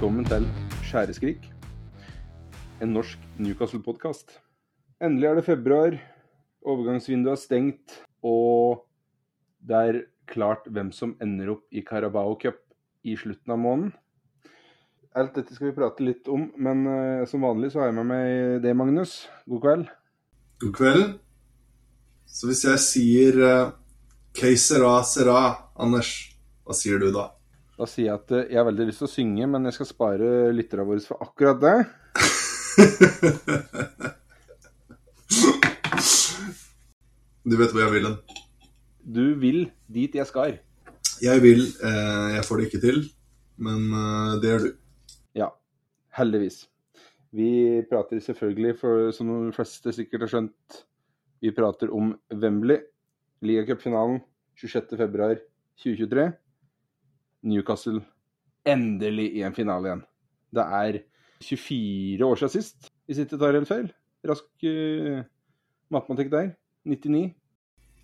Velkommen til Skjæreskrik, en norsk Newcastle-podkast. Endelig er det februar, overgangsvinduet er stengt, og det er klart hvem som ender opp i Carabao Cup i slutten av måneden. Alt dette skal vi prate litt om, men uh, som vanlig så har jeg med meg det, Magnus. God kveld. God kveld. Så hvis jeg sier uh, Que sera sera, Anders, hva sier du da? Da sier jeg at uh, jeg har veldig lyst til å synge, men jeg skal spare lytterne våre for akkurat det. du vet hvor jeg vil hen. Du vil dit jeg skal. Jeg vil. Eh, jeg får det ikke til, men eh, det gjør du. Ja, heldigvis. Vi prater selvfølgelig, for, som de fleste sikkert har skjønt, vi prater om Wembley. Ligacupfinalen 26.2.2023. Newcastle endelig i en finale igjen. Det er 24 år siden sist i sitter tar helt feil. Rask uh, matematikk der. 99.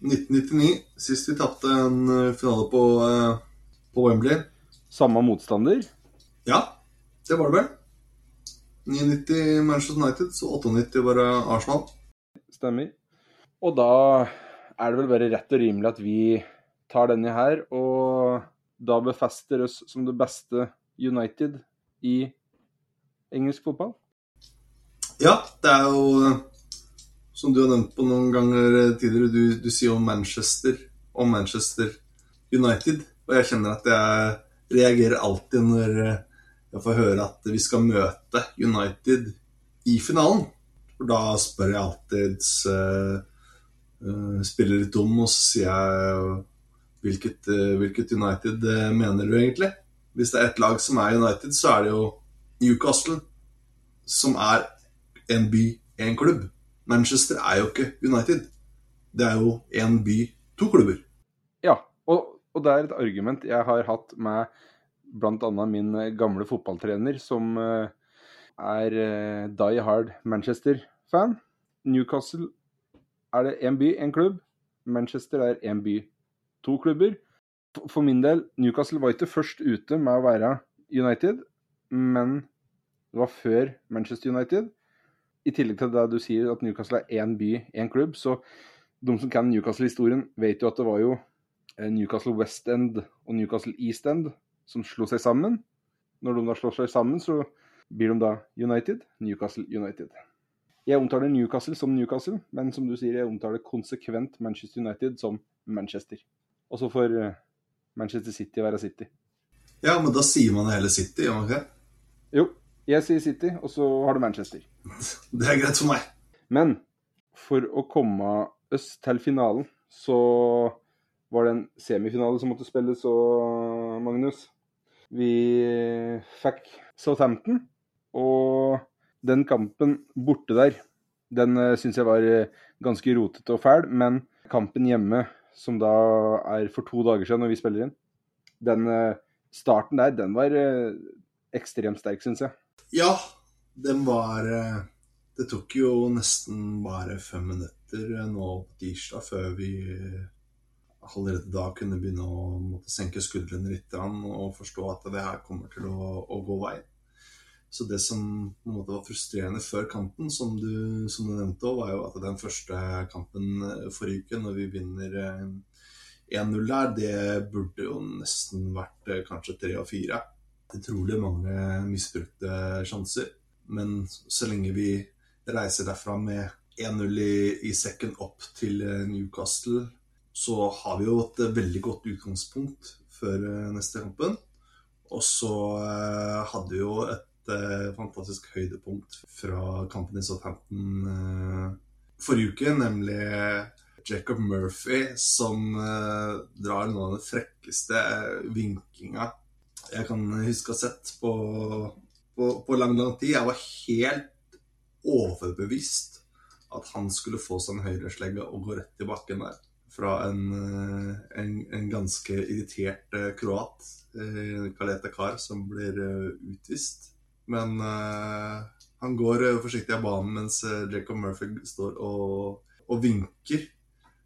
1999, sist vi tapte en eh, finale på, uh, på Wembley. Samme motstander? Ja, det var det vel. 99 Manchester United, så 98 var det Arsenal. Stemmer. Og da er det vel bare rett og rimelig at vi tar denne her, og da befester oss som det beste United i engelsk fotball? Ja, det er jo som du har nevnt på noen ganger tidligere, du, du sier om Manchester og Manchester United. Og jeg kjenner at jeg reagerer alltid når jeg får høre at vi skal møte United i finalen. For da spør jeg alltid uh, uh, Spiller litt dum, og så sier jeg hvilket, uh, hvilket United mener du egentlig? Hvis det er ett lag som er United, så er det jo Newcastle, som er en by, en klubb. Manchester er jo ikke United. Det er jo én by, to klubber. Ja, og, og, det er et argument jeg har hatt med bl.a. min gamle fotballtrener, som er die hard Manchester-fan. Newcastle er det én by, én klubb. Manchester er én by, to klubber. For, min del, Newcastle var ikke først ute med å være United, men det var før Manchester United. I tillegg til det du sier at Newcastle er én by, én klubb, så de som kan Newcastle-historien, vet jo at det var jo Newcastle West End og Newcastle East End som slo seg sammen. Når de da slår seg sammen, så blir de da United. Newcastle United. Jeg omtaler Newcastle som Newcastle, men som du sier, jeg omtaler konsekvent Manchester United som Manchester. Og så får Manchester City være City. Ja, men da sier man hele City, gjør man ikke? Jo, jeg sier City, og så har du Manchester. Det er greit for meg. Men for å komme oss til finalen, så var det en semifinale som måtte spilles og Magnus. Vi fikk Southampton, og den kampen borte der, den syns jeg var ganske rotete og fæl. Men kampen hjemme, som da er for to dager siden når vi spiller inn, den starten der, den var ekstremt sterk, syns jeg. Ja, den var Det tok jo nesten bare fem minutter nå på tirsdag før vi allerede da kunne begynne å måtte senke skuldrene litt og forstå at det her kommer til å, å gå veien. Så det som på en måte var frustrerende før kampen, som du, som du nevnte var jo at den første kampen forrige uke, når vi vinner 1-0 der, det burde jo nesten vært kanskje tre og fire utrolig mange misbrukte sjanser. Men så lenge vi reiser derfra med 1-0 i, i, sekken opp til eh, Newcastle, så har vi jo et eh, veldig godt utgangspunkt før eh, neste kampen. Og så hadde vi jo et fantastisk høydepunkt fra kampen i Southampton forrige uke, nemlig Jacob Murphy som drar noe av den frekkeste vinkinga jeg kan huske å ha sett på, på, på, lang, lang tid. Jeg var helt overbevist at han skulle få seg en høyreslegge og gå rett i bakken der. Fra en, en, en ganske irritert uh, kroat, uh, Kaleta Kar, som blir uh, utvist. Men uh, han går forsiktig av banen mens Jacob Murphy står og, og, vinker.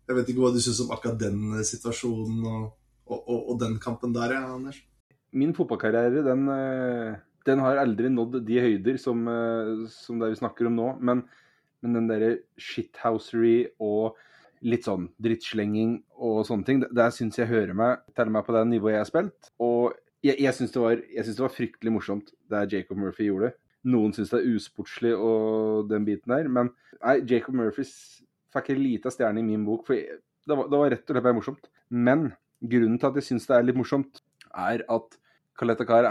Jeg vet ikke hva du syns om akkurat den situasjonen og, og, og, den kampen der, ja, Anders? min fotballkarriere den, eh, den har aldri nådd de høyder som, eh, som det vi snakker om nå. Men, men den derre shithousery og litt sånn drittslenging og sånne ting, der syns jeg hører meg teller meg på det nivået jeg har spilt. Og jeg, jeg syns det, det, var fryktelig morsomt det Jacob Murphy gjorde. Noen syns det er usportslig og den biten der, men nei, Jacob Murphy fikk en lita stjerne i min bok, for det var, det var rett og slett bare morsomt. Men grunnen til at jeg syns det er litt morsomt, er at Kaleta Kar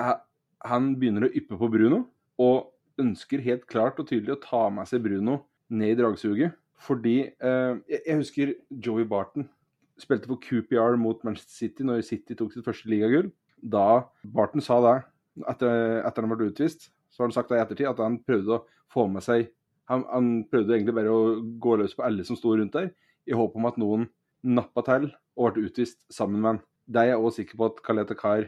han begynner å yppe på Bruno, og ønsker helt klart og tydelig å ta med seg Bruno ned i dragsuget. Fordi eh, Jeg husker Joey Barton spilte for QPR mot Manchester City når City tok sitt første ligagull. Da Barton sa det, etter, etter han ble utvist, så har han sagt det i ettertid at han prøvde å få med seg han, han, prøvde egentlig bare å gå løs på alle som sto rundt der, i håp om at noen nappa til og ble utvist sammen med han. Det er jeg òg sikker på at Kaleta Kar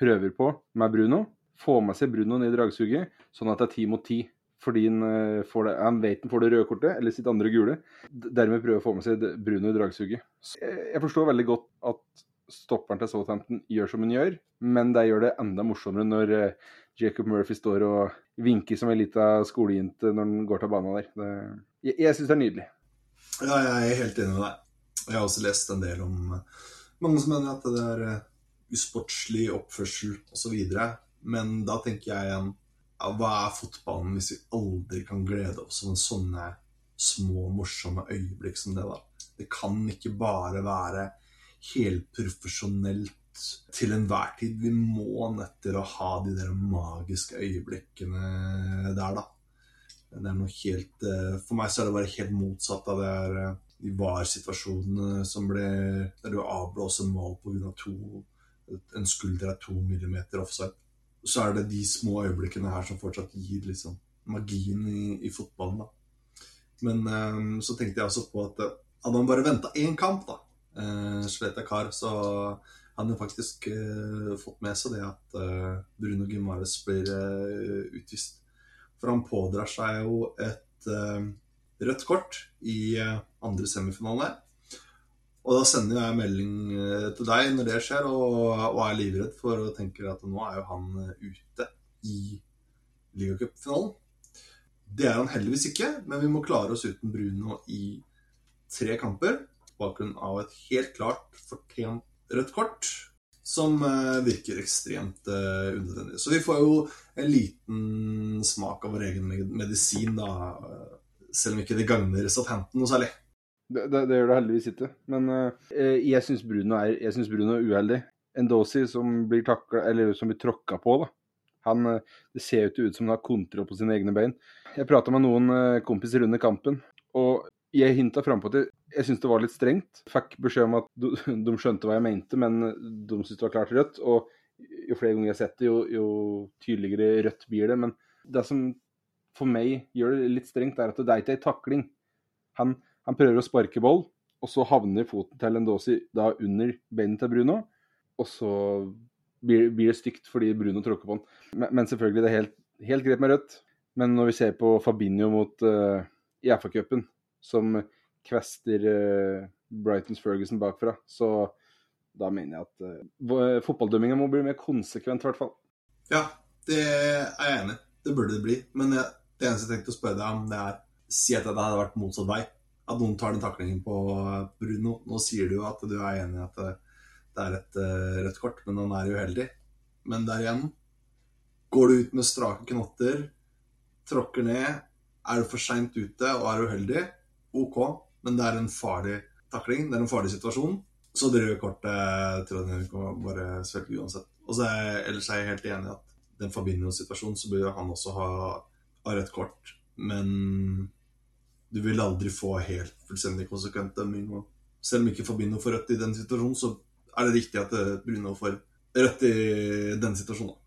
prøver på med Bruno. Få med seg Bruno ned i dragsuget, sånn at det er ti mot ti fordi han, eh, får det, han vet han får det røde kortet, eller sitt andre gule. Dermed prøver å få med seg Bruno i dragsuget. Jeg forstår veldig godt at stopperen til Southampton gjør som hun gjør, men det gjør det enda morsommere når eh, Jacob Murphy står og vinker som ei lita skolejente når han går til banen der. Det, jeg jeg syns det er nydelig. Ja, jeg er helt enig med deg. Jeg har også lest en del om eh, mange som mener at det er usportslig oppførsel osv. Men da tenker jeg igjen ja, hva er fotballen hvis vi aldri kan glede oss over sånne små, morsomme øyeblikk som det, da? Det kan ikke bare være helprofesjonelt til enhver tid. Vi må nødt til å ha de der magiske øyeblikkene der, da. Det er noe helt eh, For meg så er det bare helt motsatt av det her eh, de VAR-situasjonene som ble Der du avblåser mål pga. en skulder er to millimeter offside så er det de små øyeblikkene her som fortsatt gir liksom magien i, i fotballen. da. Men um, så tenkte jeg også på at hadde han bare venta én kamp, da, uh, Sveta Kar, så han har faktisk uh, fått med seg det at uh, Bruno Gimares blir utvist. For han pådrar seg jo et rødt kort i andre semifinale. Og da sender jeg melding eh, til deg når det skjer, og, og er livredd for og tenker at nå er jo han eh, ute i ligacupfinalen. Det er han heldigvis ikke, men vi må klare oss uten Bruno i tre kamper. Bakgrunn av et helt klart fortjent rødt kort, som uh, virker ekstremt uh, unødvendig. Så vi får jo en liten smak av vår egen medisin, da. Selv om ikke det gagner Southampton noe særlig. Det, det, det, gjør det heldigvis ikke. Men uh, jeg syns Bruno, Bruno, er uheldig. Endosi som blir som blir tråkka på, da. Han, det ser jo ikke ut som han har kontroll på sine egne bein. Jeg prata med noen kompiser under kampen, og jeg hinta frampå at jeg, jeg syntes det var litt strengt. Fikk beskjed om at de, skjønte hva jeg mente, men de syntes det var klart rødt. Og jo flere ganger jeg har sett det, jo, jo tydeligere rødt blir det. Men det som for meg gjør det litt strengt, er at det er ikke ei takling. Han, han prøver å sparke boll, og så havner foten til Endosi da under beinet til Bruno. Og så blir, blir det stygt fordi Bruno tråkker på den. Men, men, selvfølgelig, det er helt, helt, greit med rødt. Men når vi ser på Fabinho mot uh, i FA-cupen, som kvester uh, Brightons Ferguson bakfra, så da mener jeg at uh, fotballdømminga må bli mer konsekvent, i hvert fall. Ja, det er jeg enig. Det burde det bli. Men jeg, det eneste jeg tenkte å spørre deg om, det er Si at det hadde vært motsatt vei at noen tar den taklingen på Bruno. Nå sier du jo at du er enig i at det er et rødt kort, men han er uheldig. Men der igjen Går du ut med strake knotter, tråkker ned, er du for seint ute og er uheldig, OK, men det er en farlig takling, det er en farlig situasjon. Så det røde kortet tror jeg kan bare svelge uansett. Og så er ellers er jeg helt enig i at den Fabinho-situasjonen, så bør han også ha, ha rødt kort. Men du vil aldri få helt fullstendig konsekvent dømming. Selv om ikke Fabinho får rødt i den situasjonen, så er det riktig at Bruno får rødt i den situasjonen.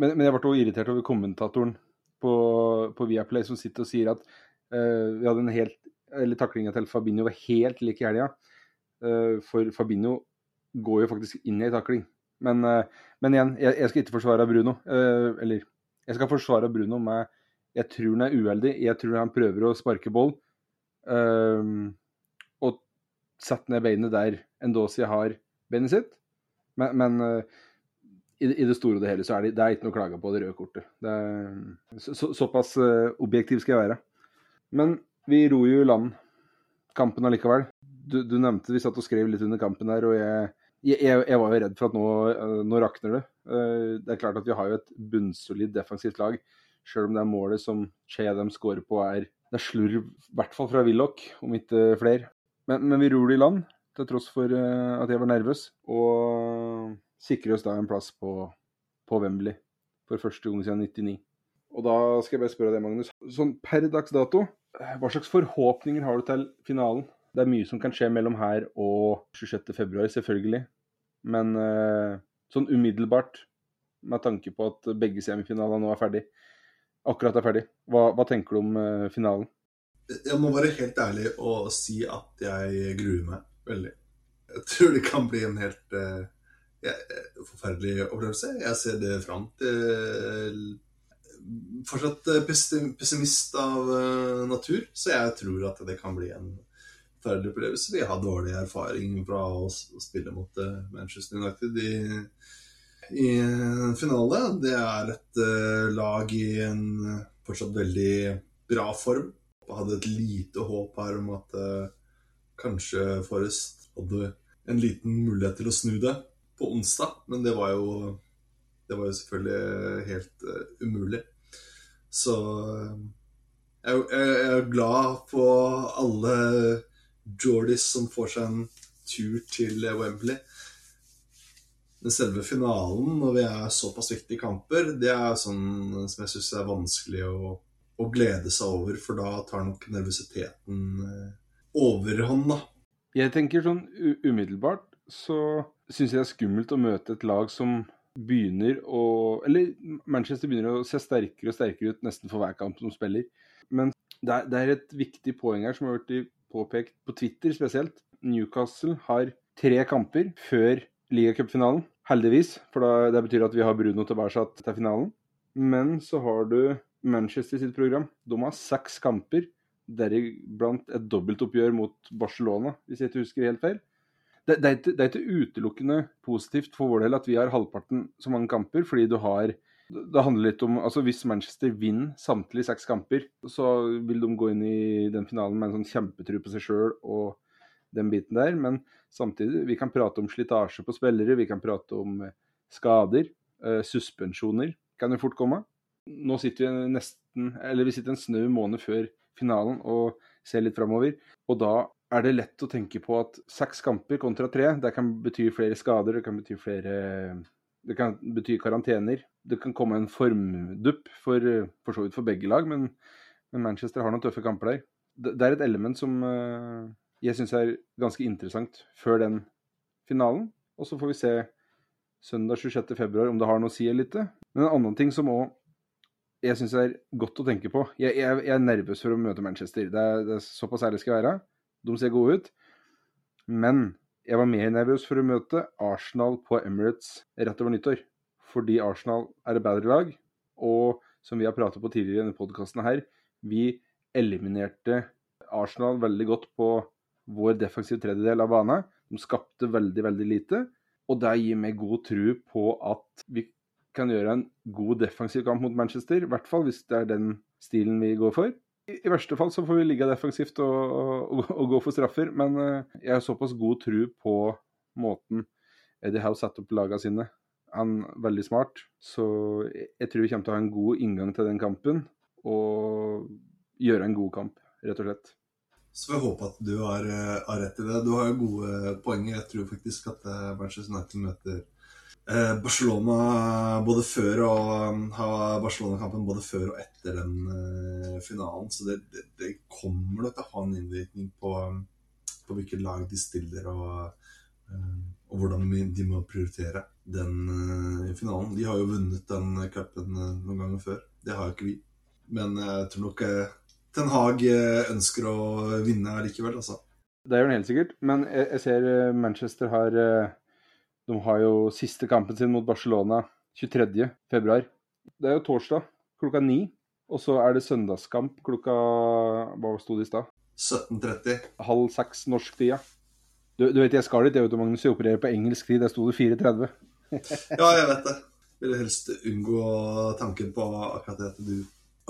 Men, men jeg ble også irritert over kommentatoren på, på Viaplay som sitter og sier at uh, vi hadde en helt eller taklinga til Fabinho var helt lik i helga. Uh, for Fabinho går jo faktisk inn i ei takling. Men, uh, men, igjen, jeg, jeg, skal ikke forsvare Bruno. eller jeg skal forsvare Bruno med jeg tror han er uheldig. Jeg tror han prøver å sparke boll. Um, og sette ned beinet der Endosi har beinet sitt. Men, men i, det store og det hele så er det, det er ikke noe å klage på det røde kortet. Det er, så, så, såpass objektiv skal jeg være. Men vi ror jo i land kampen allikevel. Du, du, nevnte vi satt og skrev litt under kampen der, og jeg, jeg, jeg var jo redd for at nå, uh, nå rakner det. Uh, det er klart at vi har jo et bunnsolid defensivt lag, sjøl om det er målet som Che dem scorer på, er det er slurv, i hvert fall fra Willoch, om ikke flere. Men, men vi ror det i land, til tross for at jeg var nervøs. Og sikrer oss da en plass på, på Wembley for første gang siden 99. Og da skal jeg bare spørre deg, Magnus. Sånn per dags dato, hva slags forhåpninger har du til finalen? Det er mye som kan skje mellom her og 26.2, selvfølgelig. Men eh, sånn umiddelbart, med tanke på at begge semifinalene nå er ferdig, akkurat er ferdig, hva, hva tenker du om eh, finalen? Jeg må være helt ærlig og si at jeg gruer meg veldig. Jeg tror det kan bli en helt uh, forferdelig opplevelse. Jeg ser det fram til Fortsatt pessimist av eh, natur, så jeg tror at det kan bli en forferdelig opplevelse. Vi har dårlig erfaring fra å spille mot eh, Manchester United i, i finale. Det er et lag i en fortsatt veldig bra form. Jeg hadde et lite håp her om at kanskje Forrest hadde en liten mulighet til å snu det på onsdag, men det var jo, det var jo selvfølgelig helt uh, umulig. Så jeg, jeg, jeg, er glad på alle Jordis som får seg en tur til Wembley. Men selve finalen, når vi er såpass viktige kamper, det er sånn som jeg syns er vanskelig å, å, glede seg over, for da tar nok nervøsiteten uh, overhånd, da. Jeg tenker sånn umiddelbart så syns jeg det er skummelt å møte et lag som begynner å Eller Manchester begynner å se sterkere og sterkere ut nesten for hver kamp som spiller. Men det er, det er et viktig poeng her som har vært påpekt på Twitter spesielt. Newcastle har tre kamper før ligacupfinalen. Heldigvis, for da, det betyr at vi har Bruno tilbake til finalen. Men så har du Manchester sitt program. De har seks kamper, deriblant et dobbeltoppgjør mot Barcelona, hvis jeg ikke husker helt feil det, det, er ikke, det, er ikke, utelukkende positivt for vår del at vi har halvparten så mange kamper, fordi du har det handler litt om altså Hvis Manchester vinner samtlige seks kamper, så vil de gå inn i den finalen med en sånn kjempetro på seg sjøl og den biten der. Men samtidig, vi kan prate om slitasje på spillere, vi kan prate om eh, skader. Eh, suspensjoner kan jo fort komme. Nå sitter vi nesten, eller vi sitter en snau måned før finalen og ser litt framover. Og da er det lett å tenke på at seks kamper kontra tre, det kan bety flere skader, det kan bety flere Det kan bety karantener. Det kan komme en formdupp for, for så vidt for begge lag, men, men, Manchester har noen tøffe kamper der. Det, det er et element som uh, jeg syns er ganske interessant før den finalen. Og så får vi se søndag 26.2 om det har noe å si eller ikke. Men en annen ting som òg jeg syns er godt å tenke på jeg, jeg, jeg, er nervøs for å møte Manchester. Det er, det er såpass ærlig skal jeg være. De ser gode ut. Men jeg var mer nervøs for å møte Arsenal på Emirates rett over nyttår. Fordi Arsenal er et bedre lag. Og som vi har pratet på tidligere i denne podkasten her, vi eliminerte Arsenal veldig godt på vår defensive tredjedel av banen. De skapte veldig, veldig lite. Og det gir meg god tro på at vi kan gjøre en god defensiv kamp mot Manchester. I hvert fall hvis det er den stilen vi går for i verste fall så får vi ligge defensivt og, og, og, gå for straffer, men eh, jeg har såpass god tro på måten Eddie Howe satte opp lagene sine. Han er veldig smart, så jeg tror vi kommer til å ha en god inngang til den kampen. Og gjøre en god kamp, rett og slett. Så får jeg håpe at du har, eh, har rett i det. Du har jo gode poenger. Jeg tror faktisk at eh, Manchester United møter Barcelona både før og har ha Barcelona-kampen både før og etter den uh, finalen. Så det, det, det, kommer til å ha en innvirkning på, um, på hvilket lag de stiller, og, uh, og hvordan de må prioritere den finalen. De har jo vunnet den cupen noen ganger før. Det har jo ikke vi. Men jeg tror nok Ten Hag ønsker å vinne likevel, altså. Det gjør han helt sikkert, men jeg, jeg ser Manchester har de har jo siste kampen sin mot Barcelona 23. februar. Det er jo torsdag klokka ni. Og så er det søndagskamp klokka Hva sto det i stad? 17.30. Halv seks norsk tid, ja. Du, du, vet jeg skal dit, jeg vet Magnus, jeg opererer på engelsk tid. Der sto det 4.30. Ja, jeg vet det. Vil helst unngå tanken på akkurat det at du,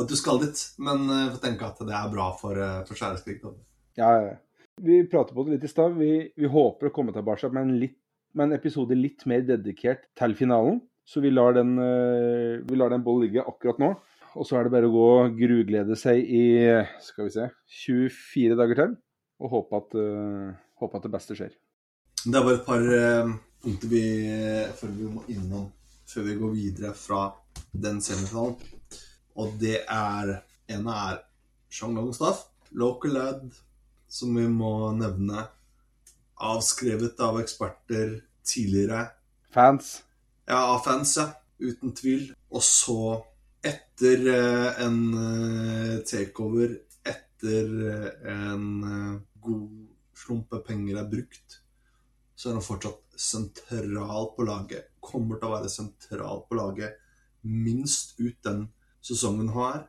at du skal dit. Men jeg får tenke at det er bra for, eh, for skjæreskrigen. Ja, ja. Vi pratet på det litt i stad. Vi, vi, håper å komme tilbake med en, litt, med en, episode litt mer dedikert til finalen. Så vi lar den, uh, vi lar den bollen ligge akkurat nå. Og så er det bare å gå og gruglede seg i skal vi se, 24 dager til. Og håpe at, uh, håpe at det beste skjer. Det er bare et par uh, punkter vi, vi må innom før vi går videre fra den semifinalen. Og det er ene er Jean Longstaff, local lad, som vi må nevne. Avskrevet av eksperter tidligere. Fans. Ja, av fans, ja. Uten tvil. Og så, etter eh, en eh, takeover, etter eh, en god slumpe penger er brukt, så er han fortsatt sentral på laget. Kommer til å være sentral på laget minst ut den sesongen her.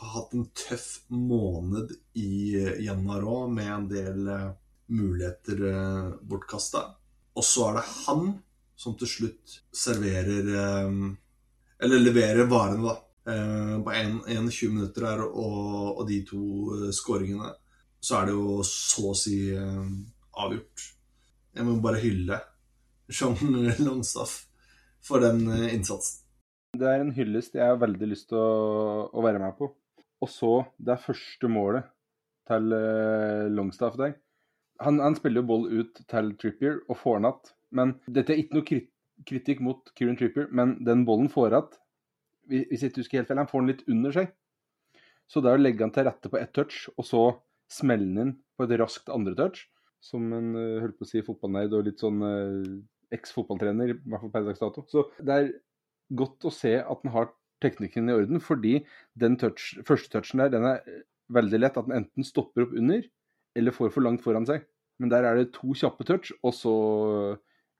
Har hatt en tøff måned i januar òg, med en del muligheter eh, bortkasta. Og så er det han som til slutt serverer uh, Eller leverer varene, da. på 21 minutter her og, og, de to skåringene, så er det jo så å si avgjort. Jeg må bare hylle Jean Longstaff for den eh, innsatsen. Det er en hyllest jeg har veldig lyst til å, å være med på. Og så det første målet til Longstaff der. Han, han, spiller jo boll ut til Trippier og får den igjen. Men dette er ikke noe kritikk mot Kieran Trippier, men den bollen får igjen Hvis jeg ikke husker helt feil, han får den litt under seg. Så det er å legge han til rette på ett touch, og så smelle den inn på et raskt andre touch, som en uh, holdt på å si fotballnerd og litt sånn uh, eks-fotballtrener, i hvert fall per dags dato. Så det er godt å se at han har teknikken i orden, fordi den touch, første touchen der, den er veldig lett. At den enten stopper opp under, eller får for langt foran seg. Men der er det to kjappe touch, og så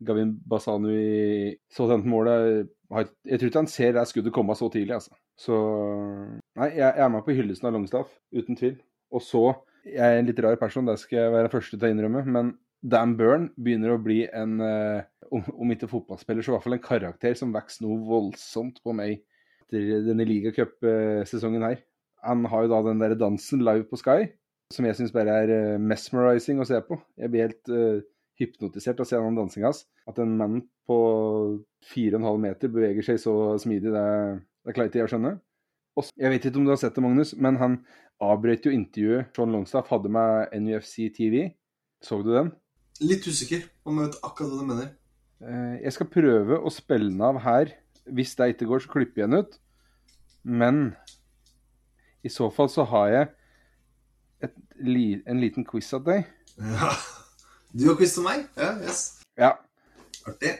Gavin Basanu i Southampton-målet Jeg tror ikke han ser det skuddet komme så tidlig, altså. Så Nei, jeg er med på hyllesten av Longstaff, uten tvil. Og så Jeg er en litt rar person, det skal jeg være første til å innrømme, men Dan Burn begynner å bli en om ikke fotballspiller, så i hvert fall en karakter som vokser noe voldsomt på meg etter denne ligacupsesongen her. Han har jo da den der dansen live på Sky, som jeg syns bare er uh, mesmerizing å se på. Jeg blir helt uh, hypnotisert av å se den dansinga hans. At en mann på 4,5 meter beveger seg så smidig, det, det klarer ikke jeg å skjønne. Og jeg vet ikke om du har sett det, Magnus, men han avbrøt jo intervjuet Sean Longstaff hadde med NUFC TV. Så du den? Litt usikker om jeg vet akkurat hva du mener. Eh, jeg skal prøve å spille den av her. Hvis det ikke går, så klipper jeg den ut. Men i så fall så har jeg et, en liten quiz av deg. Ja. Du har quiz til meg? Ja, yes. Ja. Artig.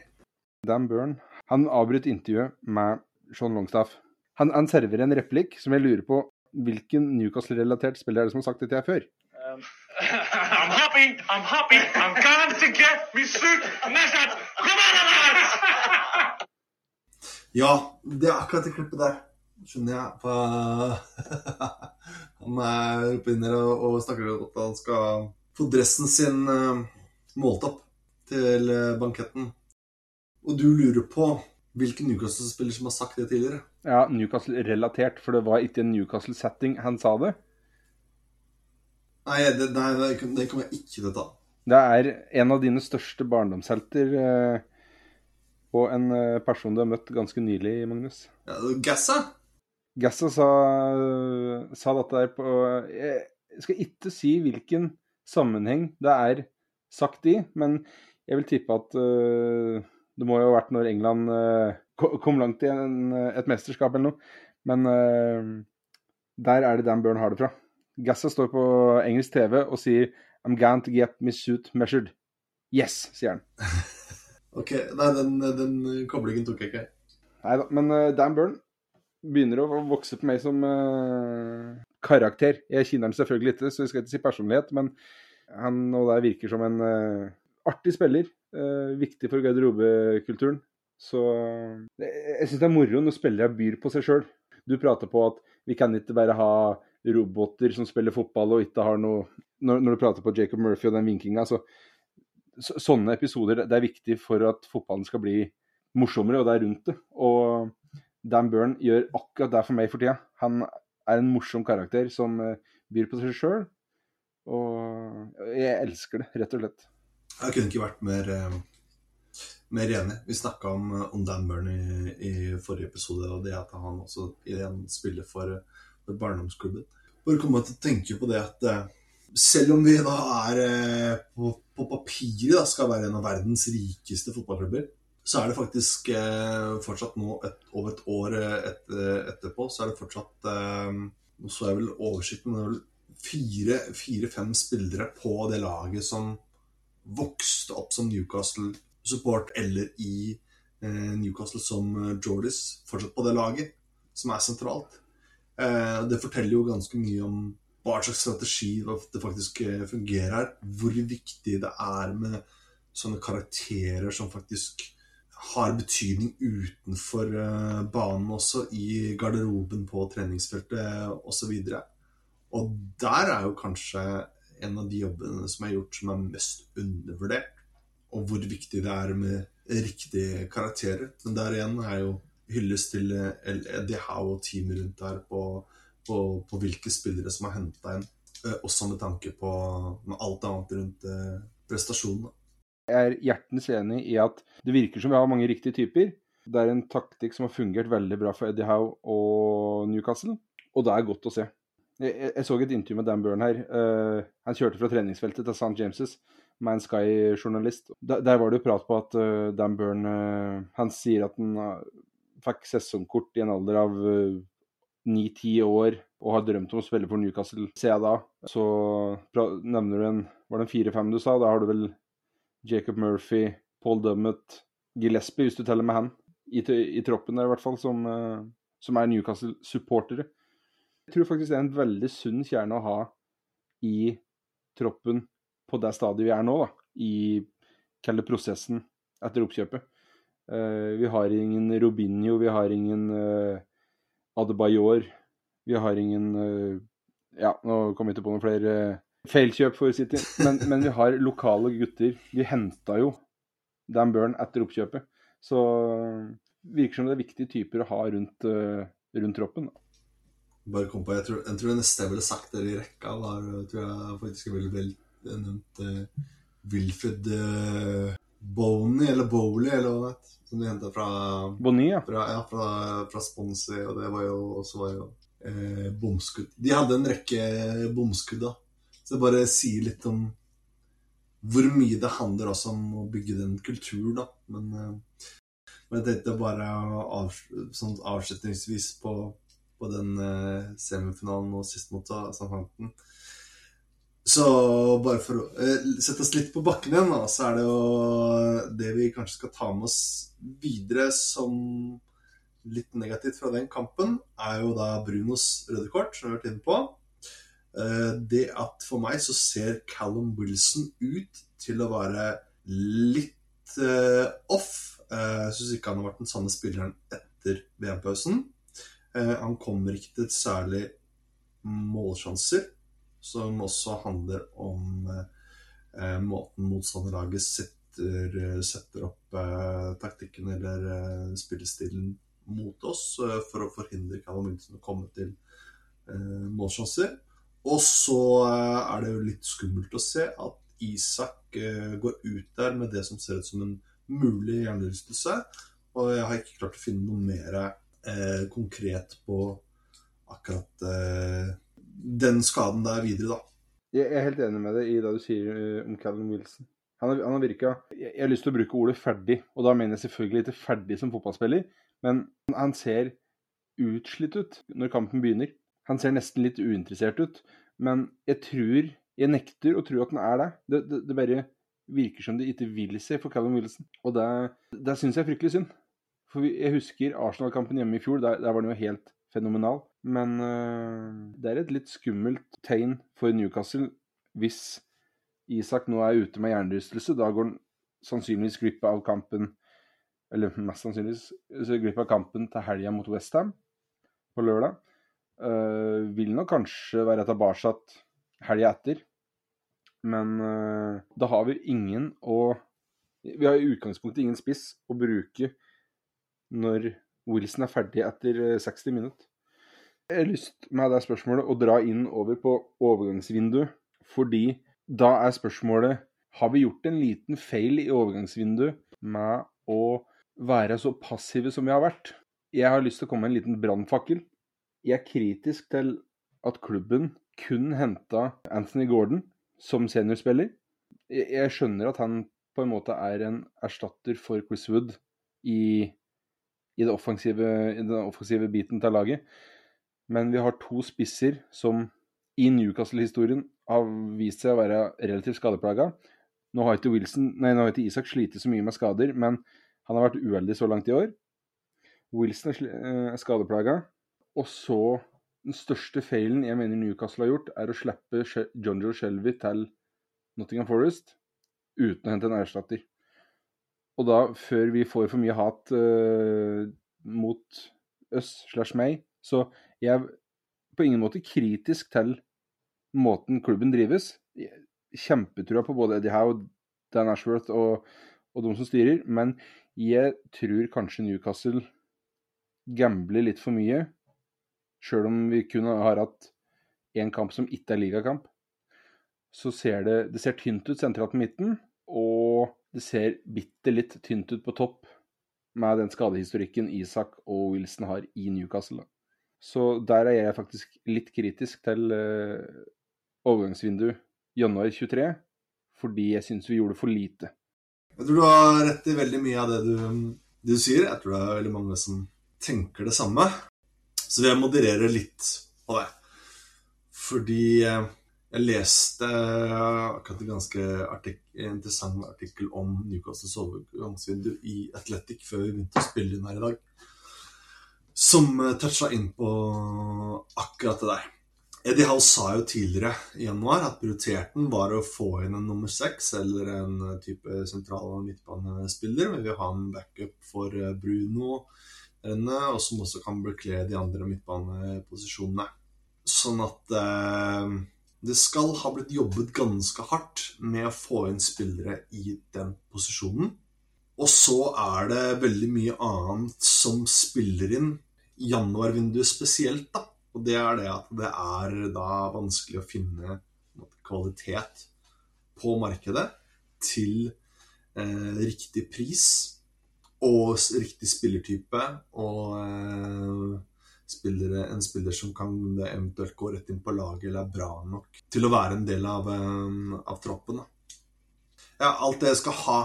Dan Burn han avbryter intervjuet med Sean Longstaff. Han, han serverer en replikk som jeg lurer på hvilken Newcastle-relatert spiller er det som har sagt det til deg før? Um, I'm happy, I'm happy, I'm going to get me suit measured. Ja, det er akkurat det klippet der. Skjønner jeg. På, han er oppe inne og, og snakker om at han skal få dressen sin uh, målt opp til uh, banketten. Og du lurer på hvilken Newcastle-spiller som har sagt det tidligere? Ja, Newcastle-relatert, for det var ikke en Newcastle-setting han sa det. Nei, det, nei, det kommer jeg ikke til å ta. Det er en av dine største barndomshelter. Eh, og en eh, person du har møtt ganske nylig, Magnus. Ja, Gassa? Gassa sa, sa dette der på Jeg skal ikke si hvilken sammenheng det er sagt i, men jeg vil tippe at uh, det må jo ha vært når England uh, kom langt i en, et mesterskap eller noe. Men uh, der er det Dan Burn har det fra. Gassa står på engelsk TV og sier I'm going to get my suit measured. Yes, sier han. ok, Nei, den, den, koblingen tok jeg ikke. Nei da, men Dan Burn begynner å vokse på meg som uh, karakter. Jeg kjenner han selvfølgelig ikke, så jeg skal ikke si personlighet, men han og der virker som en uh, artig spiller. viktig for garderobekulturen. Så jeg syns det er moro når spillere byr på seg sjøl. Du prater på at vi kan ikke bare ha roboter som spiller fotball og ikke har noe Når, når du prater på Jacob Murphy og den vinkinga, så, så Sånne episoder det er viktig for at fotballen skal bli morsommere, og det er rundt det. Og Dan Burn gjør akkurat det for meg for tida. Han er en morsom karakter som eh, byr på seg sjøl. Og jeg elsker det, rett og slett. Jeg kunne ikke vært mer, eh, mer enig. Vi snakka om, om, Dan Burn i, i, forrige episode, og det at han også igjen spiller for, for barndomsklubben. Bare kommer til å tenke på det at selv om vi da er på, på papiret skal være en av verdens rikeste fotballklubber, så er det faktisk eh, fortsatt nå, et, over et år et, etterpå, så er det fortsatt eh, Nå så jeg vel oversikten, det er vel fire-fem spillere på det laget som vokste opp som Newcastle-support, eller i eh, Newcastle som Jordis, fortsatt på det laget, som er sentralt. Eh, det forteller jo ganske mye om hva slags strategi det faktisk eh, fungerer her. Hvor viktig det er med sånne karakterer som faktisk har betydning utenfor uh, banen også, i garderoben på treningsfeltet osv. Og, så og der er jo kanskje en av de jobbene som er gjort som er mest undervurdert. Og hvor viktig det er med riktige karakterer. Men der igjen er jo hyllest til Eddie Howe og teamet rundt der på, på, på, hvilke spillere som har henta inn. Også med tanke på med alt annet rundt prestasjonene. Jeg er hjertens enig i at det virker som vi har mange riktige typer. Det er en taktikk som har fungert veldig bra for Eddie Howe og Newcastle, og det er godt å se. Jeg, jeg så et intervju med Dan Burn her. Uh, han kjørte fra treningsfeltet til St. James' med en Sky-journalist. Der, der, var det jo prat på at uh, Dan Burn uh, Han sier at han fikk sesongkort i en alder av ni-ti år og har drømt om å spille for Newcastle siden da. Så nevner du en Var det en fire-fem du sa? Da har du vel Jacob Murphy, Paul Dummett, Gillespie, hvis du teller med han, i, i troppen der i hvert fall, som, uh, som er Newcastle-supportere. Jeg tror faktisk det er en veldig sunn kjerne å ha i troppen på det stadiet vi er nå, da, i kalle prosessen etter oppkjøpet. Uh, vi har ingen Robinho, vi har ingen uh, Adebayor, vi har ingen Ja, nå kom vi ikke på noen flere Feilkjøp for City. Men, men, vi har lokale gutter. Vi henta jo Dan Burn etter oppkjøpet. Så virker som det er viktige typer å ha rundt, uh, rundt troppen. Bare kom på, jeg tror, jeg tror det neste jeg ville sagt der i rekka, var tror jeg faktisk jeg ville vel nevnt uh, Wilfred uh, Boney, eller Bowley, eller hva det. Som de henta fra Bonny, ja. Fra, ja, fra, fra Sponsi, og det var jo også var jo eh, bomskudd. De hadde en rekke bomskudd, da. Så det bare sier litt om hvor mye det handler også om å bygge den kulturen, da. Men, uh, men jeg tenkte bare av, sånn avslutningsvis på, på den uh, semifinalen og sist mot Southampton Så bare for å eh, sette oss litt på bakken igjen, da, så er det jo det vi kanskje skal ta med oss videre som litt negativt fra den kampen, er jo da Brunos røde kort, som vi har vært inne på. Eh, det at for meg så ser Callum Wilson ut til å være litt uh, off. Uh, jeg syns ikke han har vært den samme spilleren etter VM-pausen. Han kommer ikke til særlig målsjanser, som også handler om måten motstanderlaget setter, setter opp taktikken eller spillestilen mot oss for å forhindre Callum Wilson å komme til målsjanser. Og så eh, er det jo litt skummelt å se at Isak eh, går ut der med det som ser ut som en mulig hjernerystelse. Og jeg har ikke klart å finne noe mer eh, konkret på akkurat eh, den skaden der videre, da. Jeg er helt enig med deg i det du sier eh, om Callum Wilson. Han har, han virka jeg har lyst til å bruke ordet ferdig, og da mener jeg selvfølgelig ikke ferdig som fotballspiller, men han ser utslitt ut når kampen begynner. Han ser nesten litt uinteressert ut. Men jeg tror Jeg nekter å tro at han er det. Det, det, det bare virker som de ikke vil se for Callum Wilson. Og det, det syns jeg er fryktelig synd. For jeg husker Arsenal-kampen hjemme i fjor. Der, der var den jo helt fenomenal. Men uh, det er et litt skummelt tegn for Newcastle hvis Isak nå er ute med hjernerystelse. Da går han sannsynligvis glipp av kampen Eller mest sannsynligvis glipp av kampen til helga mot Westham på lørdag. Uh, vil nok kanskje være tilbake helga etter. Men uh, da har vi ingen å Vi har i utgangspunktet ingen spiss å bruke når Wilson er ferdig etter 60 eh, minutter. Jeg har lyst med det spørsmålet å dra inn over på overgangsvinduet, fordi da er spørsmålet har vi gjort en liten feil i overgangsvinduet med å være så passive som vi har vært? Jeg har lyst til å komme med en liten brannfakkel. Jeg er kritisk til at klubben kun henta Anthony Gordon som seniorspiller. Jeg skjønner at han på en måte er en erstatter for Chris Wood i, i, offensive, i den offensive biten til laget. Men vi har to spisser som i Newcastle-historien har vist seg å være relativt skadeplaga. Nå har ikke, Wilson, nei, nå har ikke Isak slitt så mye med skader, men han har vært uheldig så langt i år. Wilson er eh, skadeplaga. Og så den største feilen jeg mener Newcastle har gjort, er å slippe John Joe Shelby til Nottingham Forest uten å hente en erstatter. Og da, før vi får for mye hat uh, mot oss slash meg, så jeg er på ingen måte kritisk til måten klubben drives. Kjempetrua på både Eddie Howe, Dan Ashworth og, og de som styrer, men jeg tror kanskje Newcastle gambler litt for mye. Sjøl om vi kunne har hatt én kamp som ikke er ligakamp, så ser det, det ser tynt ut sentralt på midten. Og det ser bitte litt tynt ut på topp med den skadehistorikken Isak og Wilson har i Newcastle. Så der er jeg faktisk litt kritisk til uh, overgangsvindu januar 23, fordi jeg syns vi gjorde for lite. Jeg tror du har rett i veldig mye av det du, du sier. Jeg tror det er veldig mange som tenker det samme. Så jeg moderere litt på det. Fordi uh, jeg leste akkurat en ganske artik interessant artikkel om Newcastles overgangsvindu i Athletic før vi begynte å spille inn her i dag, som eh, toucha inn på akkurat det der. Eddie Howe sa jo tidligere i januar at prioriteten var å få inn en nummer seks eller en type sentral- og midtbanespiller. Vi vil ha en backup for eh, Bruno, og som også kan bekle de andre midtbaneposisjonene. Sånn at eh, det skal ha blitt jobbet ganske hardt med å få inn spillere i den posisjonen. Og så er det veldig mye annet som spiller inn januarvinduet spesielt, da. Og det er det at det er da vanskelig å finne kvalitet på markedet til eh, riktig pris og riktig spillertype og eh, spillere, en spiller som kan eventuelt gå rett inn på laget eller er bra nok til å være en del av, um, av troppen. Da. Ja, alt det skal ha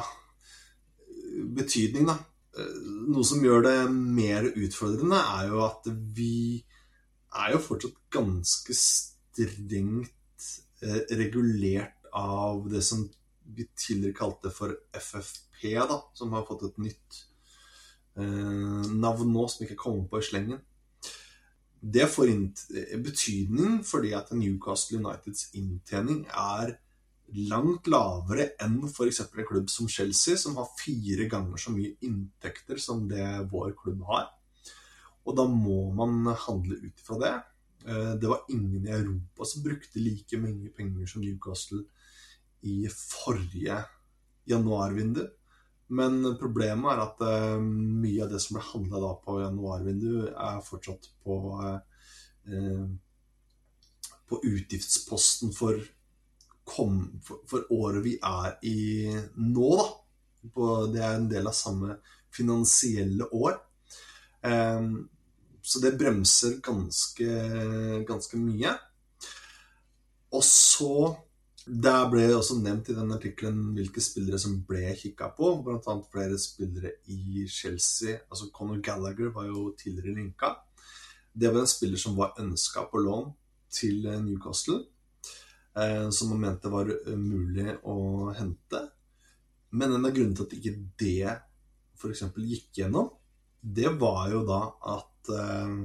betydning, da. Eh, noe som gjør det mer utfordrende, er jo at vi er jo fortsatt ganske strengt eh, regulert av det som vi tidligere kalte for FFP, da, som har fått et nytt eh, navn nå, som ikke kommer på i slengen. Det får betydning fordi at Newcastle Uniteds inntjening er langt lavere enn f.eks. en klubb som Chelsea, som har fire ganger så mye inntekter som det vår klubb har. Og da må man handle ut ifra det. Eh, det var ingen i Europa som brukte like mange penger som Newcastle i forrige januarvindu. Men problemet er at uh, mye av det som ble handla på januarvinduet, er fortsatt på, uh, på utgiftsposten for, kom, for, for, året vi er i nå, da. På, det er en del av samme finansielle år. Um, så det bremser ganske, ganske mye. Og så der ble det også nevnt i den artikkelen hvilke spillere som ble kikka på. Bl.a. flere spillere i Chelsea. Altså Conor Gallagher var jo tidligere linka. Det var en spiller som var ønska på lån til Newcastle. Eh, som man mente var eh, mulig å hente. Men en av grunnene til at ikke det f.eks. gikk gjennom, det var jo da at eh,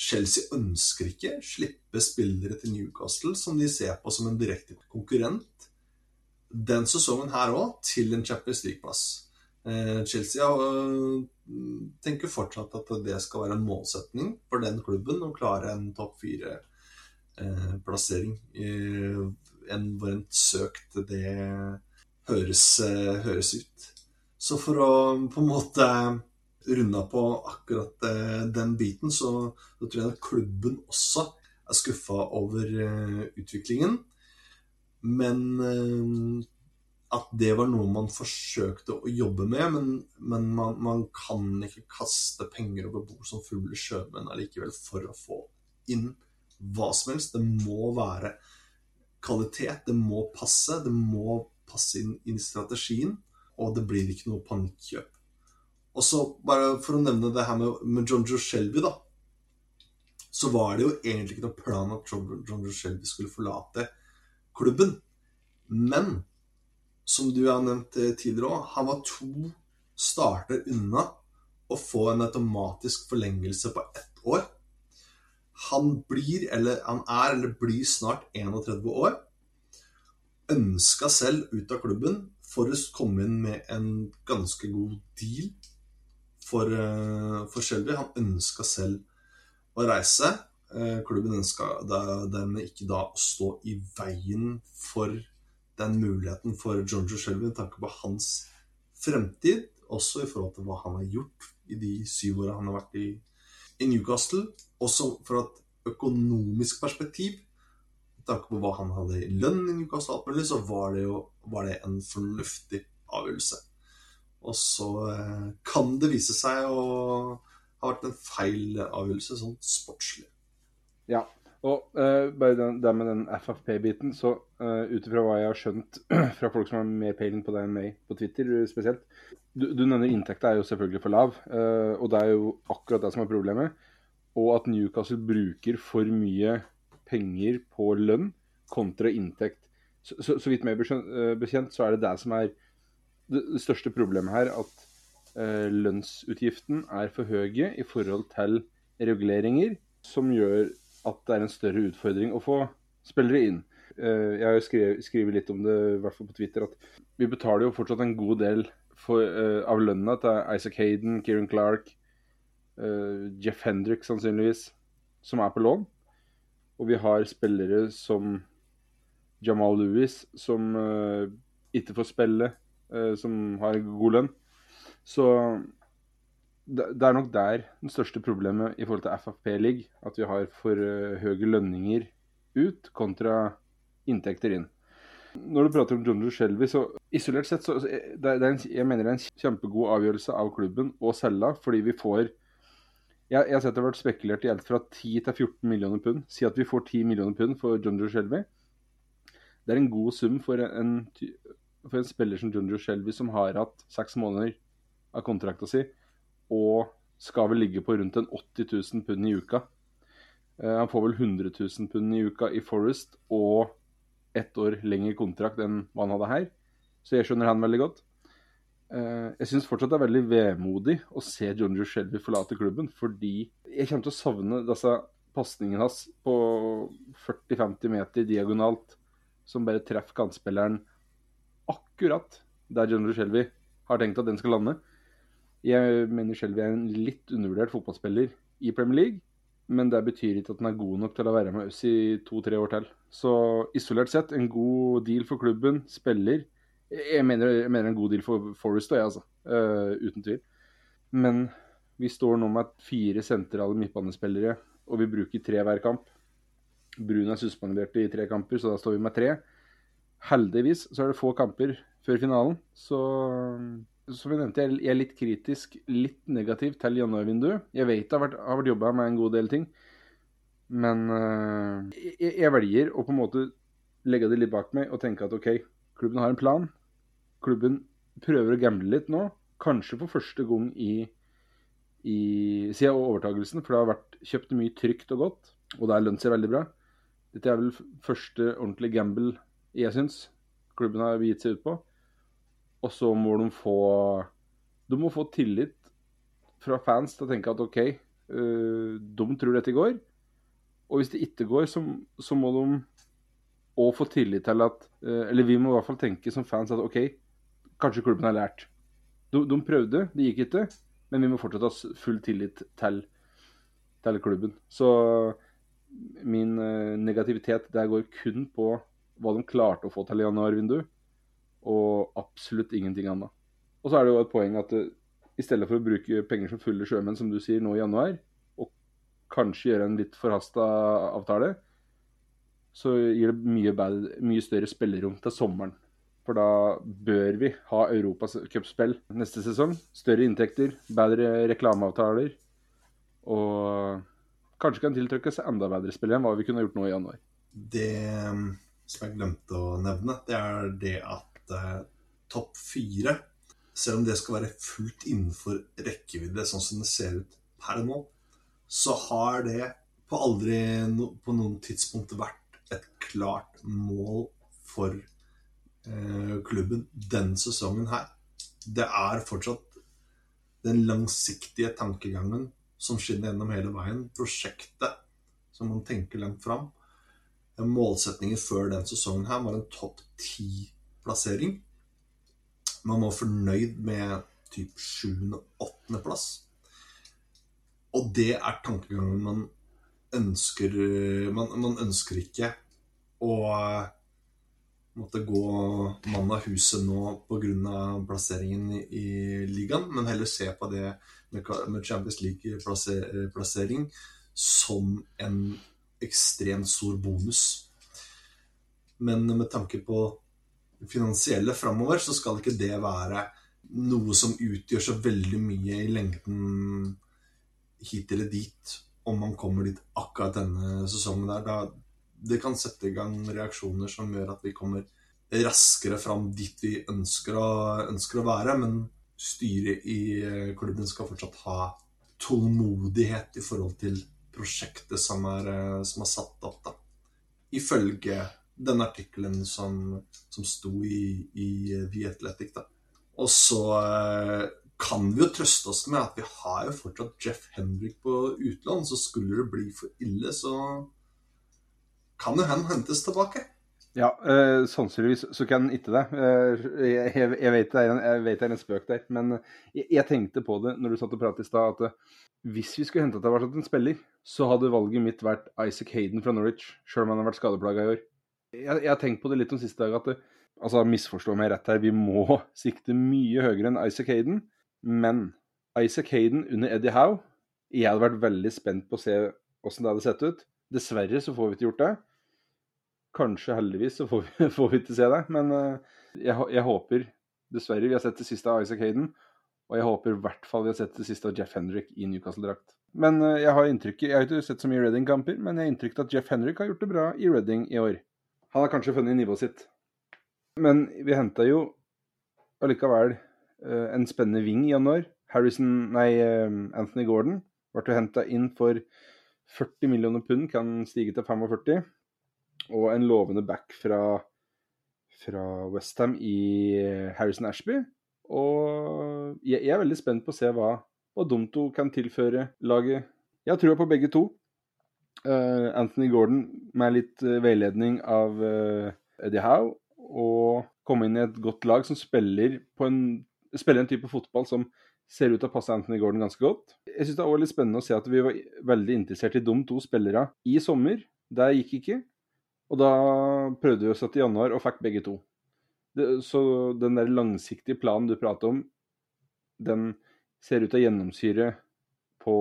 Chelsea ønsker ikke slippe spillere til Newcastle som de ser på som en direkte konkurrent den sesongen her òg til en Champions League-plass. Eh, Chelsea eh, tenker fortsatt at det skal være en målsetning for den klubben å klare en topp fire-plassering. En varmt søkt det høres, høres ut. Så for å på en måte runda på akkurat eh, den biten, så, så, tror jeg at klubben også er skuffa over eh, utviklingen. Men eh, at det var noe man forsøkte å jobbe med, men, men man, man, kan ikke kaste penger over bord som fulle sjømenn allikevel for å få inn hva som helst. Det må være kvalitet, det må passe, det må passe inn i strategien, og det blir ikke noe panikkjøp. Og så bare for å nevne det her med, med John Joe Shelby, da. Så var det jo egentlig ikke noe plan at John, John Joe Shelby skulle forlate klubben. Men som du har nevnt tidligere òg, han var to starter unna å få en automatisk forlengelse på ett år. Han blir, eller han er, eller blir snart 31 år. Ønska selv ut av klubben for å komme inn med en ganske god deal for, eh, for Shelby. Han ønska selv å reise. Eh, klubben ønska dermed ikke da å stå i veien for den muligheten for Joe Shelby med tanke på hans fremtid, også i forhold til hva han har gjort i de syv åra han har vært i, i, Newcastle. Også fra et økonomisk perspektiv, med tanke på hva han hadde i lønn i Newcastle, så var det jo var det en fornuftig avgjørelse. Og så eh, kan det vise seg å ha vært en feil avgjørelse sånn sportslig. Ja, og uh, bare den, det med den FFP-biten, så uh, ut ifra hva jeg har skjønt fra folk som har mer peiling på det enn meg, på Twitter spesielt Du, du nevner inntekta er jo selvfølgelig for lav, uh, og det er jo akkurat det som er problemet. Og at Newcastle bruker for mye penger på lønn kontra inntekt. Så, så, så vidt meg bekjent, så er det det som er det største problemet her at eh, lønnsutgiften er for høye i forhold til reguleringer, som gjør at det er en større utfordring å få spillere inn. Eh, jeg har jo skrevet, skrevet, litt om det, i hvert fall på Twitter, at vi betaler jo fortsatt en god del for, eh, av lønna til Isaac Hayden, Kieran Clark, eh, Jeff Hendrick sannsynligvis, som er på lån. Og vi har spillere som Jamal Lewis, som uh, ikke får spille. Eh, som har god lønn. Så det, er nok der det største problemet i forhold til FFP ligger. At vi har for uh, høye lønninger ut kontra inntekter inn. Når du prater om John Joe Shelby, så isolert sett så, det, det er en, jeg mener det er en kjempegod avgjørelse av klubben å selge, fordi vi får jeg, jeg har sett det har vært spekulert i alt fra 10 til 14 millioner pund. Si at vi får 10 millioner pund for John Joe Shelby. Det er en god sum for en, for en spiller som Junjo Shelby, som har hatt seks måneder av kontrakta si, og skal vel ligge på rundt en 80 000 pund i uka. Uh, han får vel 100 000 pund i uka i Forest og ett år lengre kontrakt enn hva han hadde her. Så jeg skjønner han veldig godt. Uh, jeg syns fortsatt det er veldig vemodig å se Jonjo Shelby forlate klubben, fordi jeg kommer til å savne disse pasningene hans på 40-50 meter diagonalt, som bare treffer kantspilleren akkurat der General Shelby har tenkt at den skal lande. Jeg mener Shelby er en litt undervurdert fotballspiller i Premier League, men det betyr ikke at den er god nok til å være med oss i to-tre år til. Så isolert sett, en god deal for klubben. Spiller. Jeg mener, jeg mener en god deal for Forest, jeg, altså. Uh, uten tvil. Men vi står nå med fire sentrale midtbanespillere, og vi bruker tre hver kamp. Brun er suspendert i tre kamper, så da står vi med tre. Heldigvis så er det få kamper før finalen, så som jeg nevnte, jeg er litt kritisk, litt negativ til januarvinduet. Jeg vet det har vært, har vært jobba med en god del ting, men uh, jeg, jeg, velger å på en måte legge det litt bak meg og tenke at OK, klubben har en plan. Klubben prøver å gamble litt nå, kanskje for første gang i, i siden overtagelsen, for det har vært kjøpt mye trygt og godt, og det har lønt seg veldig bra. Dette er vel første ordentlige gamble jeg syns klubben har gitt seg ut på. Og så må de få De må få tillit fra fans til å tenke at OK, uh, de tror dette går. Og hvis det ikke går, så, så må de òg få tillit til at uh, Eller vi må i hvert fall tenke som fans at OK, kanskje klubben har lært. De, de prøvde, det gikk ikke. Men vi må fortsatt ha full tillit til, til klubben. Så min uh, negativitet der går kun på hva de klarte å få til i januarvinduet, og absolutt ingenting annet. Og så er det jo et poeng at det, i stedet for å bruke penger som fulle sjømenn, som du sier, nå i januar, og kanskje gjøre en litt forhasta avtale, så gir det mye, bad, mye større spillerom til sommeren. For da bør vi ha europacupspill neste sesong. Større inntekter, bedre reklameavtaler. Og kanskje kan tiltrekke seg enda bedre spill enn hva vi kunne gjort nå i januar. Det som jeg glemte å nevne, det er det at eh, topp fire, selv om det skal være fullt innenfor rekkevidde, sånn som det ser ut per nå, så har det på aldri no, på noen tidspunkt vært et klart mål for eh, klubben denne sesongen her. Det er fortsatt den langsiktige tankegangen som skinner gjennom hele veien. Prosjektet som man tenker langt fram. Målsettingen før den sesongen her var en topp ti-plassering. Man var fornøyd med typ sjuende-åttendeplass. Og det er tankegangen man ønsker Man, man ønsker ikke å måtte gå mann av huset nå pga. plasseringen i, i ligaen, men heller se på det med Champions League-plassering som en ekstremt stor bonus. Men med tanke på finansielle framover, så skal ikke det være noe som utgjør så veldig mye i lengden hit eller dit, om man kommer dit akkurat denne sesongen der. Da, det kan sette i gang reaksjoner som gjør at vi kommer raskere fram dit vi ønsker å, ønsker å være. Men styret i klubben skal fortsatt ha tålmodighet i forhold til prosjektet som er, eh, som er satt opp. da. Ifølge den artikkelen som, som sto i, i The Athletic. da. Og så eh, kan vi jo trøste oss med at vi har jo fortsatt Jeff Henrik på utlån. Så skulle det bli for ille, så kan jo han hentes tilbake. Ja, øh, sannsynligvis så kan han ikke det. Jeg, jeg, vet det er en, jeg vet det er en spøk der. Men jeg, jeg, tenkte på det når du satt og pratet i stad, at hvis vi skulle hente tilbake en spiller, så hadde valget mitt vært Isaac Hayden fra Norwich, sjøl om han har vært skadeplaga i år. Jeg, har tenkt på det litt de siste dagene, at det, altså misforstå meg rett her, vi må sikte mye høyere enn Isaac Hayden. Men Isaac Hayden under Eddie Howe Jeg hadde vært veldig spent på å se åssen det hadde sett ut. Dessverre så får vi ikke gjort det. Kanskje heldigvis så får vi, får vi ikke se det, men eh, jeg, jeg, håper dessverre vi har sett det siste av Isaac Hayden. Og jeg håper i hvert fall vi har sett det siste av Jeff Henrik i Newcastle-drakt. Men eh, jeg har inntrykk Jeg har ikke sett så mye Reading-kamper, men jeg har inntrykk av at Jeff Henrik har gjort det bra i Reading i år. Han har kanskje funnet nivået sitt. Men vi henta jo allikevel uh, en spennende ving i januar. Harrison, nei, uh, Anthony Gordon ble henta inn for 40 millioner pund, kan stige til 45 og en lovende back fra, fra Westham i Harrison Ashby. Og jeg, jeg, er veldig spent på å se hva, hva de kan tilføre laget. Jeg har trua på begge to. Uh, Anthony Gordon med litt uh, veiledning av uh, Eddie Howe, og komme inn i et godt lag som spiller, en, spiller en type fotball som ser ut til å passe Anthony Gordon ganske godt. Jeg syns det var litt spennende å se at vi var veldig interessert i de to spillerne i sommer. Det gikk ikke. Og da prøvde vi oss i januar og fikk begge to. Det, så den der langsiktige planen du prater om, den ser ut til å gjennomsyre på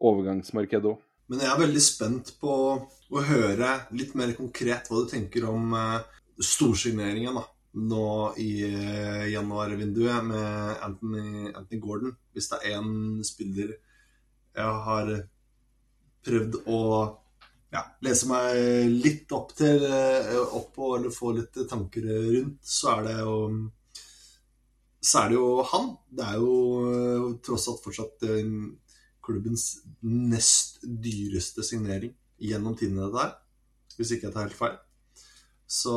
overgangsmarkedet òg. Men jeg er veldig spent på å høre litt mer konkret hva du tenker om uh, storsigneringen da, nå i uh, januarvinduet med Anthony, Anthony, Gordon. Hvis det er én spiller jeg har prøvd å ja, lese meg litt opp til eh, opp på, eller få litt tanker rundt, så er det jo så er det jo han. Det er jo eh, tross alt fortsatt eh, klubbens nest dyreste signering gjennom tidene, dette her. Hvis ikke jeg tar helt feil. Så,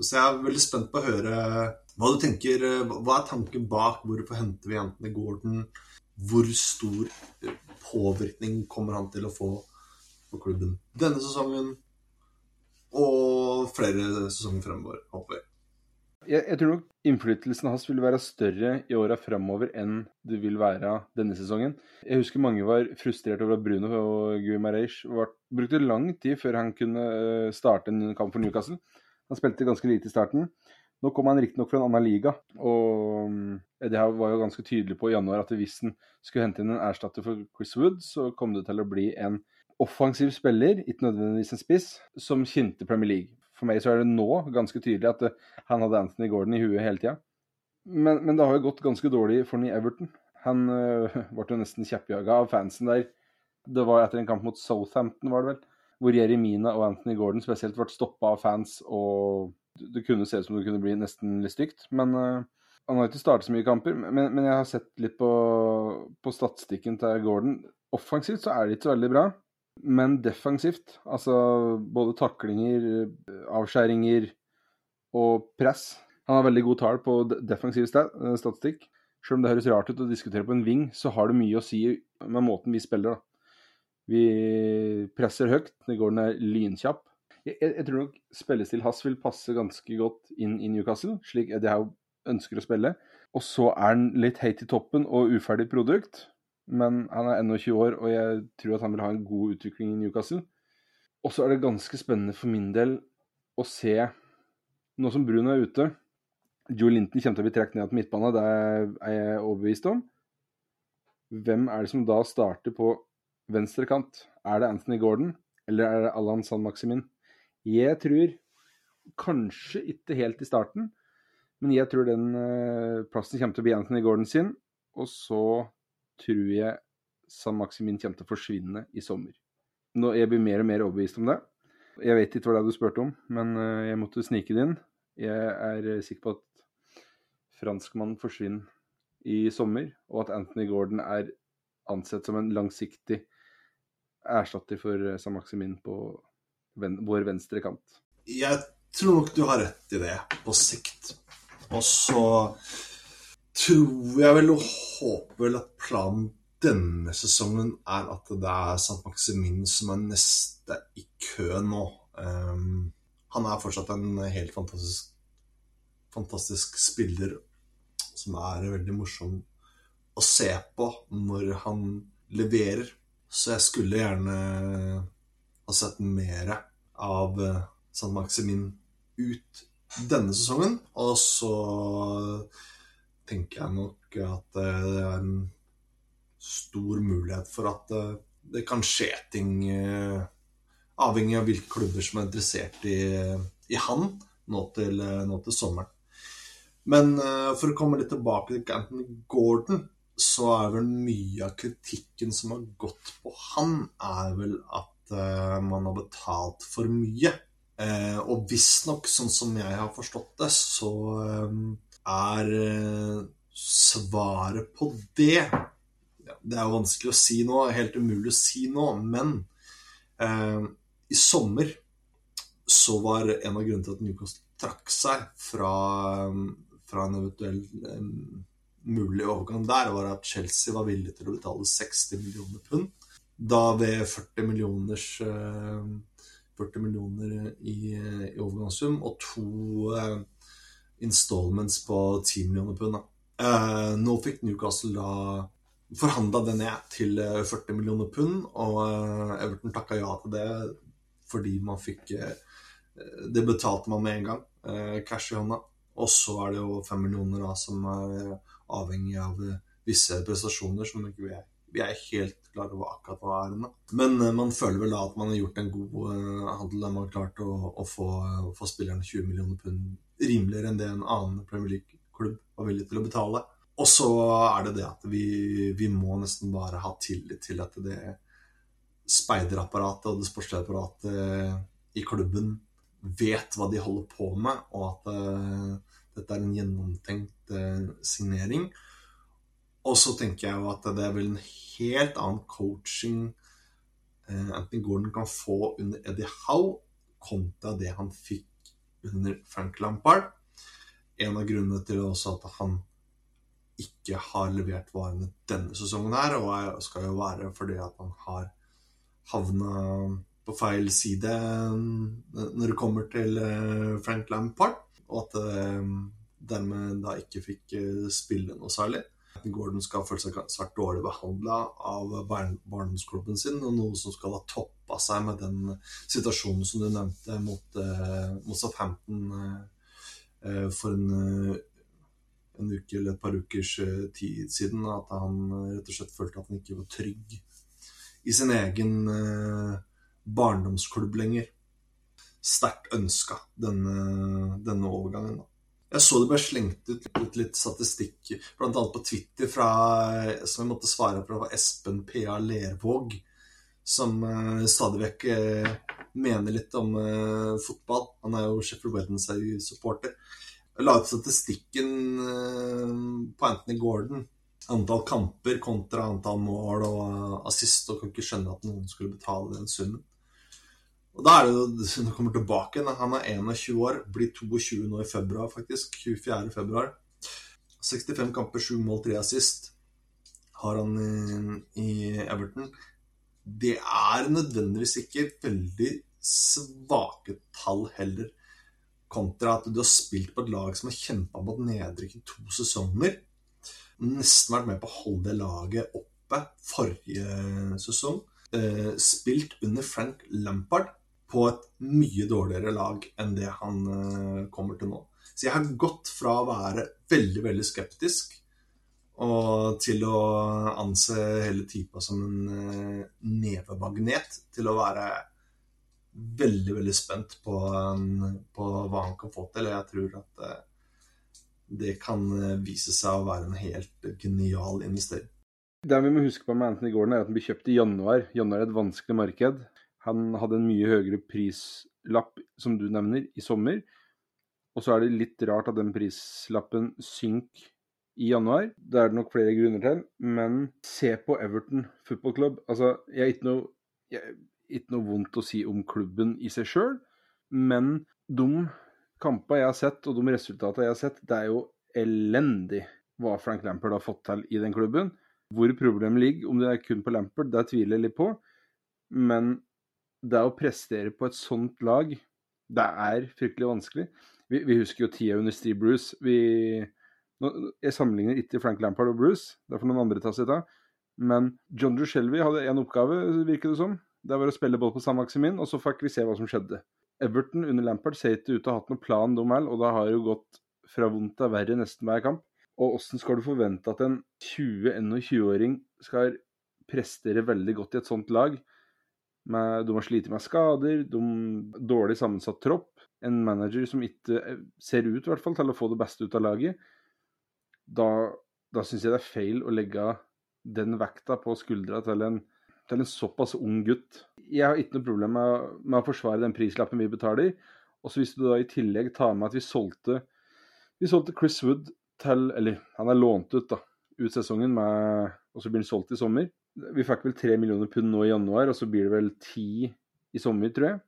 så, jeg er veldig spent på å høre hva du tenker. Hva er tanken bak? Hvorfor henter vi jentene Gordon? Hvor stor påvirkning kommer han til å få på klubben denne sesongen og flere sesonger fremover, håper jeg. Jeg, jeg tror nok innflytelsen hans vil være større i åra fremover enn det vil være denne sesongen. Jeg husker mange var frustrert over at Bruno og Guimarães brukte lang tid før han kunne eh, starte en kamp for Newcastle. Han spilte ganske lite i starten. Nå kom han riktignok fra en annen liga, og det her var jo ganske tydelig på i januar at hvis han skulle hente inn en erstatter for Chris Wood, så kom det til å bli en offensiv spiller, ikke nødvendigvis en spiss, som kjente Premier League. For meg så er det nå ganske tydelig at eh, han hadde Anthony Gordon i huet hele tida. Men, men, det har jo gått ganske dårlig for han i Everton. Han øh, ble jo nesten kjeppjaga av fansen der. Det var etter en kamp mot Southampton, var det vel, hvor Jeremina og Anthony Gordon spesielt ble stoppa av fans, og det kunne se ut som det kunne bli nesten litt stygt. Men øh, han har ikke startet så mye kamper. Men, men, jeg har sett litt på, på statistikken til Gordon. Offensivt så er det ikke så veldig bra. Men defensivt, altså både taklinger, avskjæringer og press Han har veldig god tall på defensiv eh, statistikk. Selv om det høres rart ut å diskutere på en ving, så har det mye å si med måten vi spiller. da. Vi presser høyt. Det går er lynkjapp. Jeg, jeg, tror nok spillestil hans vil passe ganske godt inn i Newcastle, slik Eddie Howe ønsker å spille. Og så er han litt heit i toppen og uferdig produkt men han er ennå 20 år, og jeg tror at han vil ha en god utvikling i Newcastle. Og så er det ganske spennende for min del å se, nå som Bruno er ute Joe Linton kommer til å bli trukket ned til midtbane, det er jeg overbevist om. Hvem er det som da starter på venstre kant? Er det Anthony Gordon, eller er det Allan San Maximin? Jeg tror kanskje ikke helt i starten, men jeg tror den eh, plassen kommer til å bli Anthony Gordon sin. Og så tror jeg San Maximin kommer til å forsvinne i sommer. Nå, jeg blir mer og mer overbevist om det. Jeg vet ikke hva det er du spurte om, men eh, jeg måtte snike det inn. Jeg er eh, sikker på at franskmannen forsvinner i sommer, og at Anthony Gordon er ansett som en langsiktig erstatter for eh, San Maximin på ven vår venstre kant. Jeg tror nok du har rett i det, på sikt. Og så tror jeg vel og håper vel at planen denne sesongen er at det er St. Maximin som er neste i kø nå. Um, han er fortsatt en helt fantastisk, fantastisk spiller som er veldig morsom å se på når han leverer. Så jeg skulle gjerne ha sett mer av eh, St. Maximin ut denne sesongen. Og så tenker jeg nok at eh, det er en stor mulighet for at eh, det kan skje ting eh, avhengig av hvilke klubber som er interessert i, i han nå til, nå til, sommeren. Men for å komme litt tilbake til Ganton Gordon, så er vel mye av kritikken som har gått på han, er vel at man har betalt for mye. og visstnok, sånn som jeg har forstått det, så er eh, svaret på det Det er jo vanskelig å si nå, helt umulig å si nå, men eh, i sommer så var en av grunnene til at Newcastle trakk seg fra, fra en eventuell eh, mulig overgang der, var at Chelsea var villig til å betale 60 millioner pund. Da ved 40 millioners eh, 40 millioner i, i overgangssum og to uh, installments på 10 millioner pund. Uh, nå fikk Newcastle da forhandla det ned til 40 eh, millioner pund, og uh, Everton takka ja til det fordi man fikk uh, Det betalte man med en gang, cash i hånda. Og så er det jo 5 millioner da, som er avhengig av visse prestasjoner som ikke vi er, vi er helt klar over akkurat hva er ennå. Men man føler vel da at man har gjort en god handel man har klart å, å få, få spillerne 20 millioner pund rimeligere enn det en annen Premier League-klubb var villig til å betale. Og så er det det at vi, vi, må nesten bare ha tillit til at det speiderapparatet og det sportslige apparatet i klubben vet hva de holder på med, og at uh, dette er en gjennomtenkt uh, signering. Og så tenker jeg jo at det er vel en helt annen coaching uh, Anthony Gordon kan få under Eddie Howe, kontra det han fikk under Frank Lampard. En av grunnene til også at han ikke har levert varene denne sesongen her, og skal jo være fordi at han har havna på feil side når det kommer til eh, Frank Lampard, og at eh, dermed da ikke fikk eh, spille noe særlig. Gordon skal føle seg svært dårlig behandla av barndomsklubben sin, og noe som skal ha toppa seg med den situasjonen som du nevnte mot, uh, mot Southampton uh, eh, for en, en uke eller et par ukers tid siden at han rett og slett følte at han ikke var trygg i sin egen barndomsklubb lenger. Sterkt ønska, denne, denne overgangen. da. Jeg så det ble slengt ut litt, litt statistikk, bl.a. på Twitter, fra, som jeg måtte svare på, var Espen P.A. Lervåg, som uh, stadig vekk uh, mener litt om uh, fotball. Han er jo Sheffield Wednesday-supporter. Jeg la ut statistikken på Anthony Gordon. Antall kamper kontra antall mål og assist, og kan ikke skjønne at noen skulle betale den summen. Og da er det jo, Når kommer tilbake Han er 21 år, blir 22 nå i februar, faktisk. 24. februar. 65 kamper, 7 mål, 3 assist har han i, i Everton. Det er nødvendigvis ikke veldig svake tall heller, kontra at du har spilt på et lag som har kjempa mot nedrykk i to sesonger. Nesten vært med på å holde det laget oppe forrige sesong. Eh, spilt under Frank Lampard på et mye dårligere lag enn det han uh, kommer til nå. Så jeg har gått fra å være veldig, veldig skeptisk og til å anse hele typa som en uh, nevemagnet, til å være veldig, veldig spent på, um, på, hva han kan få til. Jeg tror at det kan vise seg å være en helt genial investering. Det vi må huske på med Anthony Gordon, er at han blir kjøpt i januar. Januar er et vanskelig marked. Han hadde en mye høyere prislapp, som du nevner, i sommer. Og så er det litt rart at den prislappen synker i januar. Det er det nok flere grunner til, men se på Everton Football Club. Altså, jeg har ikke noe, jeg, ikke noe vondt å si om klubben i seg sjøl, men de kampene jeg har sett, og de resultatene jeg har sett, det er jo elendig hva Frank Lampard har fått til i den klubben. Hvor problemet ligger, om det er kun på Lampard, det tviler jeg litt på. Men det å prestere på et sånt lag, det er fryktelig vanskelig. Vi, vi husker jo tida under Steve Bruce. Vi, nå, jeg sammenligner ikke Frank Lampard og Bruce, det får noen andre ta seg av. Men John Drew Shelby hadde én oppgave, virker det som. Det var å spille ball på San Maximin, og så fikk vi se hva som skjedde. Everton under Lampard ser ikke ut til å ha hatt noen plan, de heller, og da har det jo gått fra vondt til verre nesten hver kamp. Og åssen skal du forvente at en 20-21-åring skal prestere veldig godt i et sånt lag? Med, de har slitt med skader, de, dårlig sammensatt tropp. En manager som ikke eh, ser ut fall til å få det beste ut av laget. Da, da syns jeg det er feil å legge den vekta på skuldra til en, til en såpass ung gutt. Jeg har ikke noe problem med, med, å forsvare den prislappen vi betaler. Og så hvis du da i tillegg tar med at vi solgte, vi solgte Chris Wood til Eller han er lånt ut da, ut sesongen, med, og så blir han solgt i sommer. Vi fikk vel tre millioner pund nå i januar, og så blir det vel ti i sommer, tror jeg.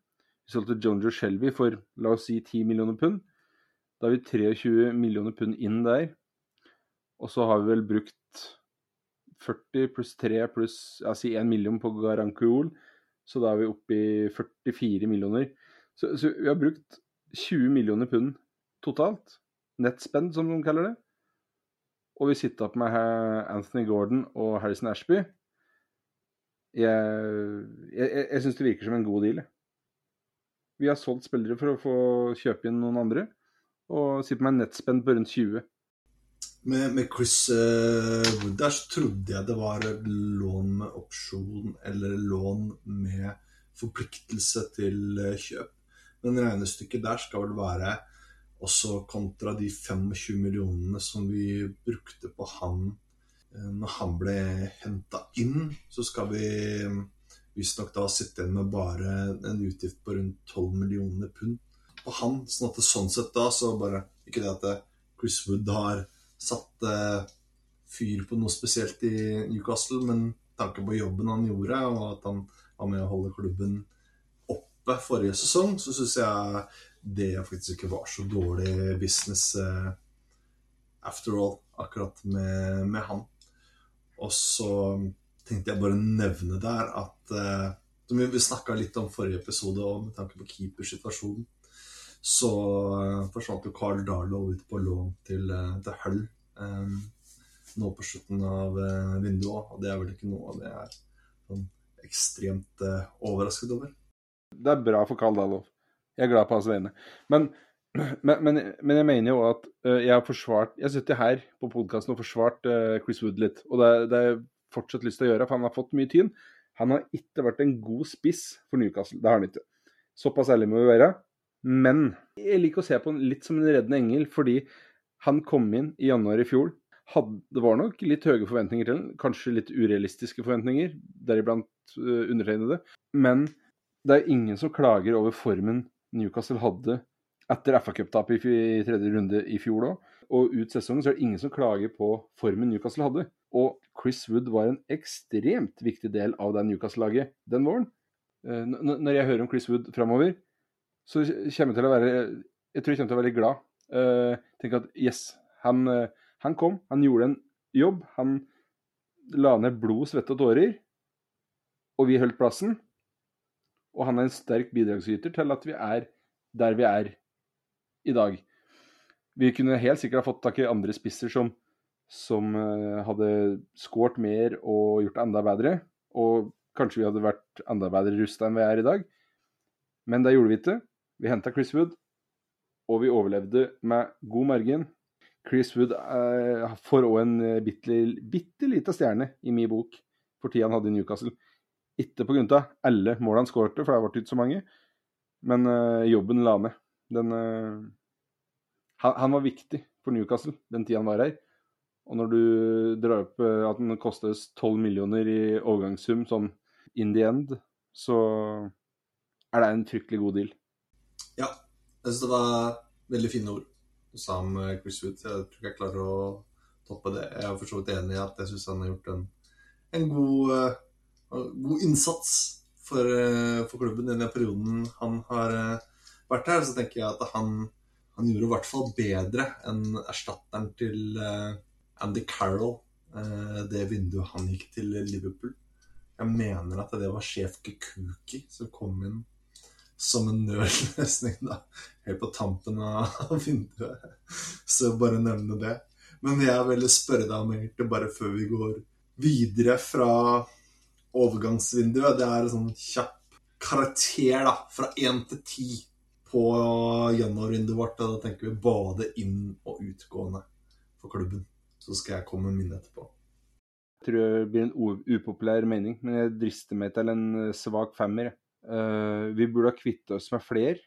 Vi solgte John Joe Shelby for la oss si 10 millioner pund. Da har vi 23 millioner pund inn der. Og så har vi vel brukt 40 pluss 3 pluss ja, si 1 million på Garancuol. Så da er vi oppe i 44 millioner. Så, så, vi har brukt 20 millioner pund totalt. Nettspend, som de kaller det. Og vi sitter opp med Anthony Gordon og Harrison Ashby. Jeg, jeg, jeg syns det virker som en god deal. Vi har solgt spillere for å få kjøpe inn noen andre, og sitter med en nettspenn på rundt 20. Med, med Chris uh, Wood der så trodde jeg det var lån med opsjon eller lån med forpliktelse til uh, kjøp. Men regnestykket der skal vel være også kontra de 25 millionene som vi brukte på han Eh, når han ble henta inn, så skal vi mm, visstnok da sitte igjen med bare en utgift på rundt 12 millioner pund på han. Sånn at det sånn sett da så bare Ikke det at eh, Chris Wood har satt eh, fyr på noe spesielt i Newcastle, men tanken på jobben han gjorde, og at han var med å holde klubben oppe forrige sesong, så syns jeg det faktisk ikke var så dårlig business eh, after all, akkurat med, med han. Og så tenkte jeg bare nevne der at eh, vi snakka litt om forrige episode, og med tanke på keepersituasjonen, så eh, forsvant jo Carl Darlow ut på lån til, eh, til Hull eh, nå på slutten av eh, vinduet. Og det er vel ikke noe av det jeg er sånn ekstremt eh, overrasket over. Det er bra for Carl Darlow. Jeg er glad på hans vegne. Men Men, men, men, jeg mener jo at uh, jeg har forsvart Jeg sitter her på podkasten og forsvart uh, Chris Wood litt. Og det, det har jeg fortsatt lyst til å gjøre, for han har fått mye tyn. Han har ikke vært en god spiss for Newcastle. Det har han ikke. Såpass ærlig må vi være. Men jeg liker å se på han litt som en reddende engel, fordi han kom inn i januar i fjor. Hadde, det var nok litt høye forventninger til han, kanskje litt urealistiske forventninger, deriblant uh, undertegnede. Men det er ingen som klager over formen Newcastle hadde etter FA-cuptapet i, i tredje runde i fjor òg. Og ut sesongen så er det ingen som klager på formen Newcastle hadde. Og Chris Wood var en ekstremt viktig del av det Newcastle-laget den våren. Eh, når jeg hører om Chris Wood framover, så kommer jeg til å være Jeg tror jeg kommer til å være glad. Uh, tenk at yes, han, uh, han, kom, han gjorde en jobb. Han la ned blod, svette og tårer. Og vi holdt plassen. Og han er en sterk bidragsyter til at vi er der vi er i dag. Vi kunne helt sikkert ha fått tak i andre spisser som, som uh, hadde skåret mer og gjort det enda bedre. Og kanskje vi hadde vært enda bedre rusta enn vi er i dag. Men det gjorde vi ikke. Vi henta Chris Wood, og vi overlevde med god margin. Chris Wood eh, får òg en uh, bitte, bitte lita stjerne i min bok for tida han hadde i Newcastle. Ikke pga. alle målene han skårte, for det ble ikke så mange, men eh, jobben la ned. Den han, han, var viktig for Newcastle den tida han var her. Og når du drar opp at den kostes 12 millioner i overgangssum sånn in the end, så er det en fryktelig god deal. Ja, jeg syns det var veldig fine ord du sa om eh, Chris Wood. Jeg tror ikke jeg klarer å toppe det. Jeg er for så vidt enig i at jeg syns han har gjort en, en god, uh, god, innsats for, for, klubben i den perioden han har vært her. Så tenker jeg at han, han gjorde i hvert fall bedre enn erstatteren til Andy Carroll det vinduet han gikk til Liverpool. Jeg mener at det var sjef Kikuki som kom inn som en nødløsning, da. Helt på tampen av vinduet. Så bare nevne det. Men jeg vil spørre deg om egentlig, bare før vi går videre fra overgangsvinduet Det er en sånn kjapp karakter, da. Fra én til ti på januarvinduet vårt. Da tenker vi både inn- og utgående for klubben. Så skal jeg komme med min etterpå. Jeg tror det blir en upopulær mening, men jeg drister meg til en svak femmer. Uh, vi burde ha kvittet oss med flere,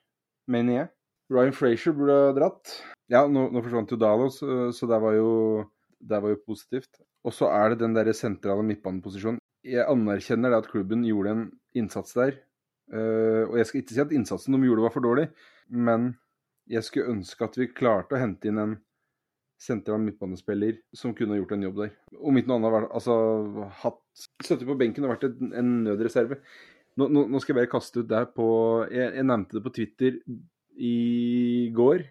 mener jeg. Ryan Frazier burde ha dratt. Ja, nå, nå forsvant jo Dalo, så, så det, var jo, det var jo positivt. Og så er det den der sentrale midtbaneposisjonen. Jeg anerkjenner det at klubben gjorde en innsats der. Uh, og jeg skal ikke si at innsatsen de gjorde var for dårlig, men jeg skulle ønske at vi klarte å hente inn en sentral midtbanespiller som kunne gjort en jobb der. Om ikke noe annet altså, hatt støtte på benken og vært en, en nødreserve. Nå, nå, nå, skal jeg bare kaste ut det på jeg, jeg, nevnte det på Twitter i går.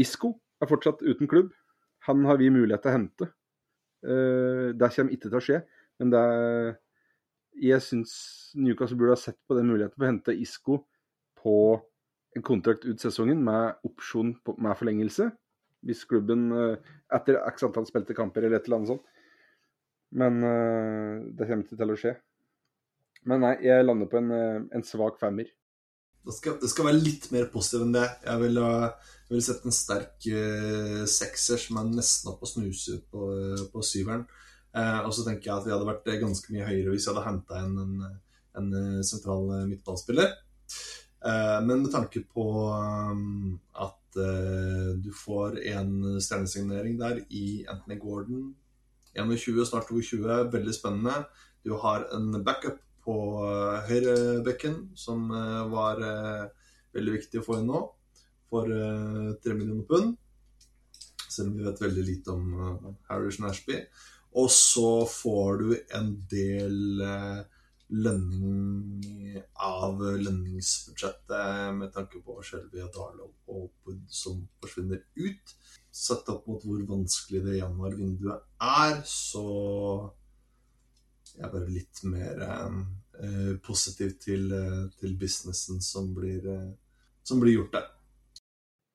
Isco er fortsatt uten klubb. Han har vi mulighet til å hente. Uh, det kommer ikke til å skje, men det Jeg syns Newcastle burde ha sett på den muligheten for å hente Isco på en kontrakt ut sesongen med opsjon på, med forlengelse. Hvis klubben uh, etter x antall spilte kamper eller et eller annet sånt. Men uh, det kommer ikke til å skje. Men nei, jeg lander på en, eh, en svak femmer. Det skal, det skal, være litt mer positiv enn det. Jeg ville vil sett en sterk uh, sekser som er nesten oppe og snuser på, uh, på syveren. Uh, og så tenker jeg at vi hadde vært ganske mye høyere hvis vi hadde henta inn en, en, en sentral midtballspiller. men med tanke på at du får en stjernesignering der i Anthony Gordon 21, snart 22, veldig spennende. Du har en backup på eh, høyrebekken, som eh, var eh, veldig viktig å få inn nå, for tre millioner pund. Selv om vi vet veldig lite om Harrison Ashby. Og så får du en del lønning av lønningsbudsjettet med tanke på Shelby og Darlow og Wood som forsvinner ut. Sett opp mot hvor vanskelig det januarvinduet er, så jeg er bare litt mer eh, positiv til, eh, til, businessen som blir, eh, som blir gjort der.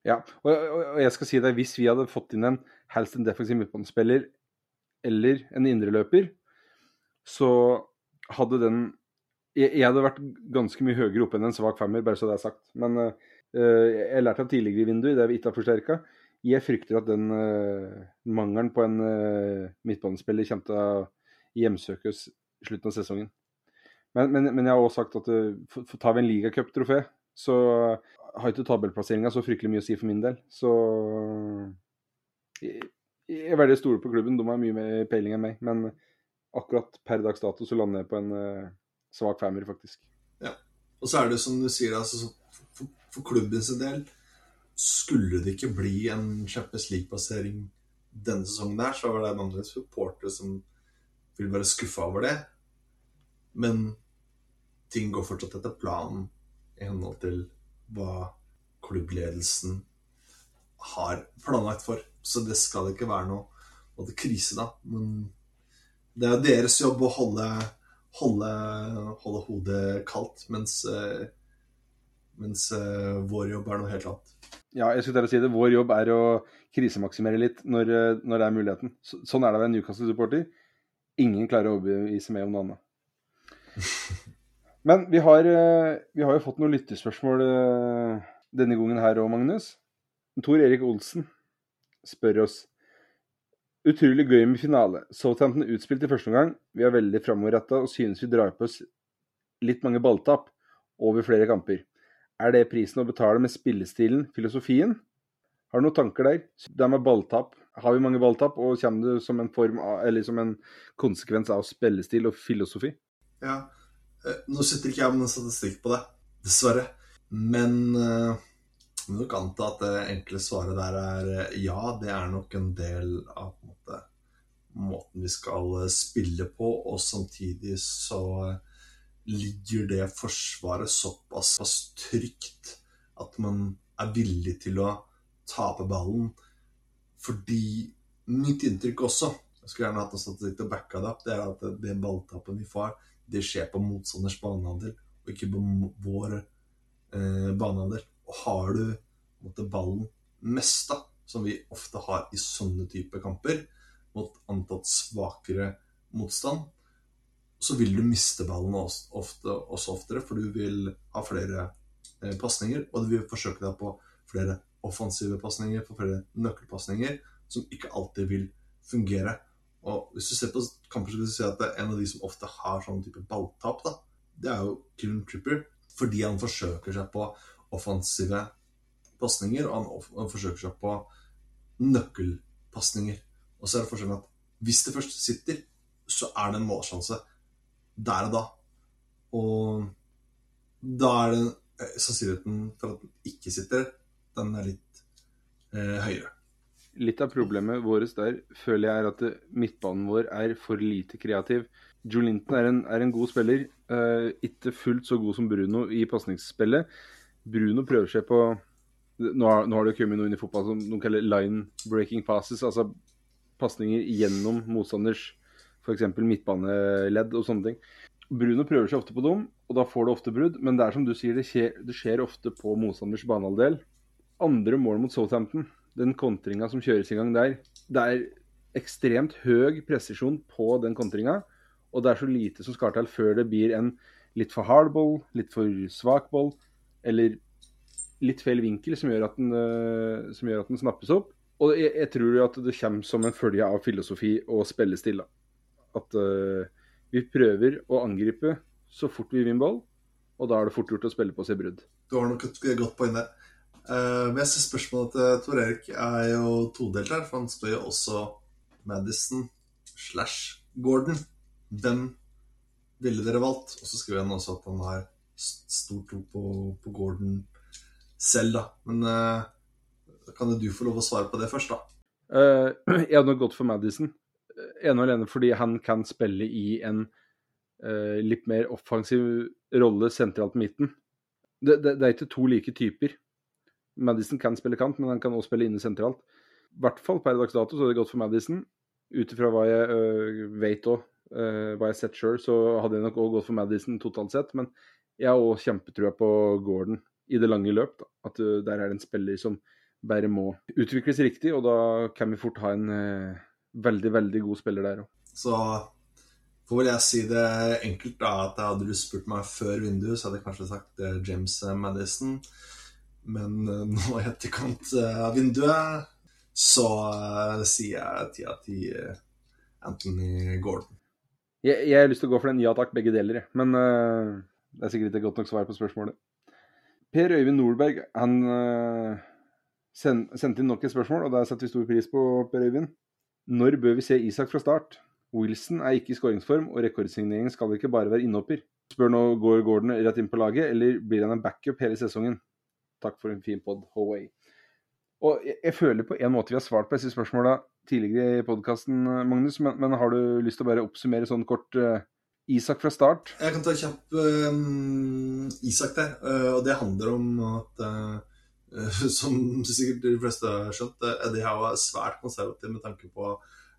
Ja, og, og, jeg skal si deg, hvis vi hadde fått inn en helst en defensiv midtbanespiller eller en indreløper, så hadde den jeg, hadde vært ganske mye høyere oppe enn en svak femmer, bare så det er sagt. Men Uh, jeg lærte av tidligere i vinduet, det vi ikke har forsterka. Jeg frykter at den uh, mangelen på en uh, midtbanespiller kommer til å hjemsøkes i slutten av sesongen. Men, men, men jeg har også sagt at uh, tar vi en ligacuptrofé, så har ikke tabellplasseringa så fryktelig mye å si for min del. Så jeg, er veldig store på klubben. De har mye mer peiling enn meg. Men akkurat per dags dato så lander jeg på en uh, svak femmer, faktisk. Ja. Og så er det som du sier, altså, for, for klubbens del skulle det ikke bli en Champions League-plassering denne sesongen her, så var det mange supportere som vil være skuffa over det. Men ting går fortsatt etter planen i henhold til hva klubbledelsen har planlagt for. Så det skal ikke være noe, noe krise, da. Men det er deres jobb å holde, holde, holde hodet kaldt, mens, eh, mens eh, vår jobb er noe helt annet. Ja, jeg skulle til å si det. Vår jobb er å krisemaksimere litt når, eh, når det er muligheten. sånn er det å være Newcastle-supporter. Ingen klarer å overbevise meg om noe annet. Men vi har, vi har, jo fått noen lyttespørsmål denne gangen her òg, Magnus. Tor Erik Olsen spør oss Utrolig gøy med finale. Southampton utspilt i første omgang. Vi er veldig framoverretta og synes vi drar på oss litt mange balltap over flere kamper. Er det prisen å betale med spillestilen, filosofien? Har du noen tanker der? Det med balltap. Har vi mange balltap, og kommer det som en, av, som en konsekvens av spillestil og filosofi? Ja. Eh, nå sitter ikke jeg med noen statistikk på det, dessverre. Men uh må nok anta at det enkle svaret der er eh, ja. Det er nok en del av en måte, måten vi skal eh, spille på, og samtidig så eh, ligger det forsvaret såpass trygt at man er villig til å tape ballen. Fordi mitt inntrykk også jeg skulle gjerne hatt noe statistikk til å backe det opp, det er at det balltappen vi får, det skjer på motstanders banehandel, og ikke på vår eh, banehandel. Og har du måtte, ballen mesta, som vi ofte har i sånne type kamper, mot antatt svakere motstand, så vil du miste ballen ofte, også oftere, for du vil ha flere eh, pasninger, og du vil forsøke deg på flere offensive pasninger, på flere nøkkelpasninger, som ikke alltid vil fungere. Og Hvis du ser på kamper, så vil du si at det er en av de som ofte har sånn type balltap, da, det er jo Kieran Tripper, fordi han forsøker seg på offensive pasninger, og han, forsøker seg på nøkkelpasninger. Og så er det forskjellen at hvis det først sitter, så er det en målsjanse der og da. Og da er det eh, sannsynligheten for at den ikke sitter, den er litt eh, høyere. Litt av problemet vårt der føler jeg er at midtbanen vår er for lite kreativ. Joe Linton er en, er en god spiller, uh, ikke fullt så god som Bruno i pasningsspillet. Bruno prøver seg på nå har, nå har, det kommet noe inn i fotball som noen kaller line breaking passes. Altså pasninger gjennom motstanders f.eks. midtbaneledd og sånne ting. Bruno prøver seg ofte på dem, og da får du ofte brudd. Men det er som du sier, det skjer, det skjer ofte på motstanders banehalvdel. Andre mål mot Southampton, den kontringa som kjøres i gang der, det er ekstremt høy presisjon på den kontringa. Og det er så lite som skal til før det blir en litt for hard ball, litt for svak ball, eller litt feil vinkel som gjør at den, uh, gjør at den snappes opp. Og jeg, jeg, tror at det kommer som en følge av filosofi og spillestil. At uh, vi prøver å angripe så fort vi vinner ball, og da er det fort gjort å spille på seg brudd. Du har nok et godt poeng der. Uh, men jeg synes spørsmålet til Tor Erik er jo todelt her, for han spør jo også Madison slash Gordon. Hvem ville dere valgt? Og så skriver han også at han har stor tro på, på Gordon selv, da. Men uh, kan du få lov å svare på det først, da? Uh, jeg hadde nok gått for Madison. Ene og alene fordi han kan spille i en uh, litt mer offensiv rolle sentralt på midten. Det, det, det, er ikke to like typer. Madison kan spille kant, men han kan også spille inne sentralt. I hvert fall per dags dato så hadde det gått for Madison. Ut ifra hva jeg uh, vet òg, hva jeg har sett sjøl, så hadde jeg nok òg gått for Madison totalt sett. Men jeg har òg kjempetrua på Gordon i det lange løp. Da. At uh, der er det en spiller som bare må utvikles riktig, og da kan vi fort ha en uh, veldig, veldig god spiller der òg. Så får vel jeg si det enkelt, da, at hadde du spurt meg før vinduet, så hadde jeg kanskje sagt uh, James Madison. Men nå i etterkant av vinduet så sier jeg ti av ti Anthony Gordon. Jeg, jeg, har lyst til å gå for den ja takk, begge deler, men det er sikkert ikke godt nok svar på spørsmålet. Per Øyvind Nordberg han send, sendte inn nok et spørsmål, og der setter vi stor pris på Per Øyvind. Når bør vi se Isak fra start? Wilson er ikke i skåringsform, og rekordsigneringen skal ikke bare være innhopper. Spør nå går Gordon rett inn på laget, eller blir han en backup hele sesongen? Takk for en fin pod, Howay. Og jeg, jeg, føler på en måte vi har svart på disse spørsmåla tidligere i podkasten, Magnus, men, men, har du lyst til å bare oppsummere sånn kort uh, Isak fra start? Jeg kan ta kjapp uh, Isak der, uh, og det handler om at som sikkert de fleste har skjønt, Eddie Howe er svært konservativ med tanke på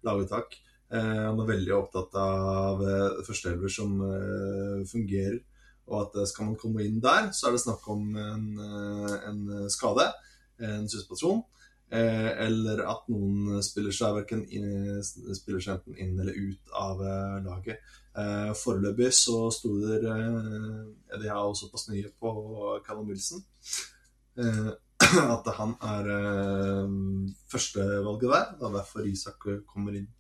laguttak. Uh, han er veldig opptatt av uh, førsteelver som eh, fungerer. Og at skal man komme inn der, så er det snakk om en, en skade, en suspensjon. Eller at noen spiller seg, inn, spiller seg enten inn eller ut av laget. foreløpig så sto det De har også såpass nye på Callum Wilson at han er førstevalget der. Det er derfor Isak kommer inn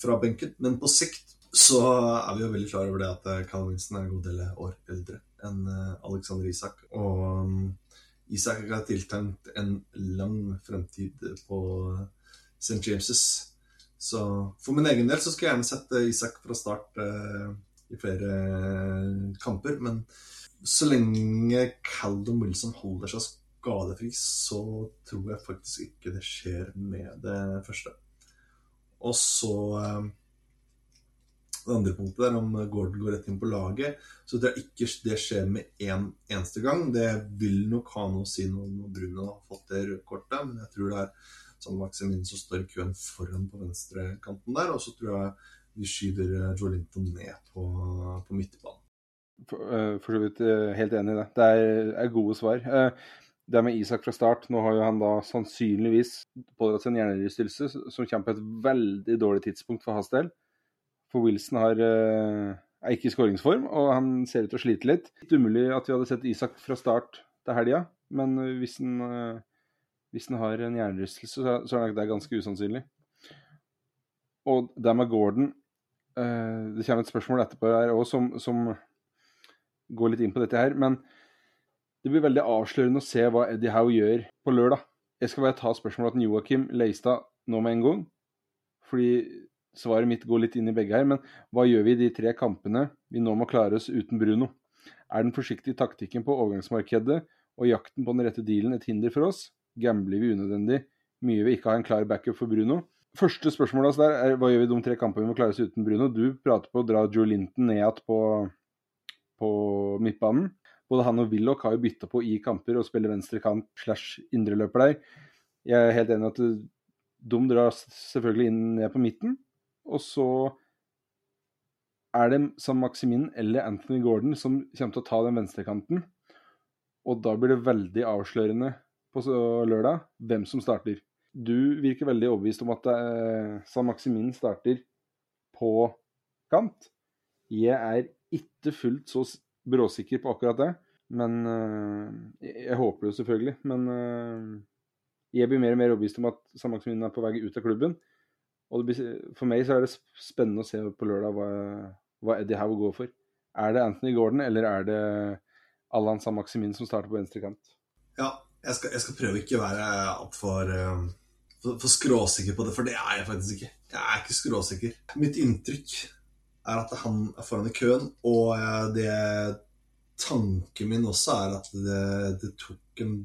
fra benken. Men på sikt så er vi jo veldig klar over det at Callum Wilson er en god del år eldre enn eh, Alexander Isak. Og um, Isak har tiltenkt en lang fremtid på St. James'. Så for min egen del så skulle jeg gjerne sett Isak fra start eh, i flere kamper. Men så lenge Caldon Wilson holder seg skadefri, så tror jeg faktisk ikke det skjer med det første. Og så eh, Det andre punktet der, om Gordon går rett inn på laget, så tror jeg ikke det skjer med én en eneste gang. Det vil nok ha noe å si når Bruno har fått det røde kortet, men jeg tror det er sånn Maximin som står i køen foran på venstrekanten der. Og så tror jeg vi skyver Jolinton Joe Linton ned på, på midtbanen. For, uh, for, så vidt uh, helt enig i det. Det er, er gode svar. Uh, det med Isak fra start Nå har jo han da sannsynligvis pådratt seg en hjernerystelse som kommer på et veldig dårlig tidspunkt for hans del. For Wilson har, uh, er ikke i skåringsform, og han ser ut til å slite litt. Litt umulig at vi hadde sett Isak fra start til helga, men hvis han, uh, hvis han har en hjernerystelse, så, så er det ganske usannsynlig. Og det med Gordon uh, Det kommer et spørsmål etterpå her òg som, som går litt inn på dette her. men det blir veldig avslørende å se hva Eddie Howe gjør på lørdag. Jeg skal bare ta spørsmålet til Joakim Leistad nå med en gang. Fordi svaret mitt går litt inn i begge her. Men hva gjør vi i de tre kampene vi nå må klare oss uten Bruno? Er den forsiktige taktikken på overgangsmarkedet og jakten på den rette dealen et hinder for oss? Gambler vi unødvendig mye ved ikke har ha en klar backup for Bruno? Første spørsmål altså der er hva gjør vi i de tre kampene vi må klare oss uten Bruno? Du prater på å dra Joe Linton ned igjen på, på midtbanen. Både han og Willoch har jo bytta på i kamper og spiller venstre kamp slash indreløper der. Jeg er helt enig at de drar selvfølgelig inn ned på midten. Og så er det Sam Maximin eller Anthony Gordon som kommer til å ta den venstrekanten. Og da blir det veldig avslørende på lørdag hvem som starter. Du virker veldig overbevist om at Sam Maximin starter på kant. Jeg er ikke fullt så bråsikker på akkurat det. Men uh, Jeg håper det selvfølgelig. Men uh, jeg blir mer og mer overbevist om at Samaksmin er på vei ut av klubben. Og blir, for meg så er det spennende å se på lørdag hva, hva Eddie Howe går for. Er det Anthony Gordon, eller er det Allan Samaksimin som starter på venstre kant? Ja, jeg skal, jeg skal prøve ikke å være altfor uh, for, for skråsikker på det, for det er jeg faktisk ikke. Jeg er ikke skråsikker. Mitt inntrykk er at han er foran i køen, og det tanken min også er at det, det tok, en,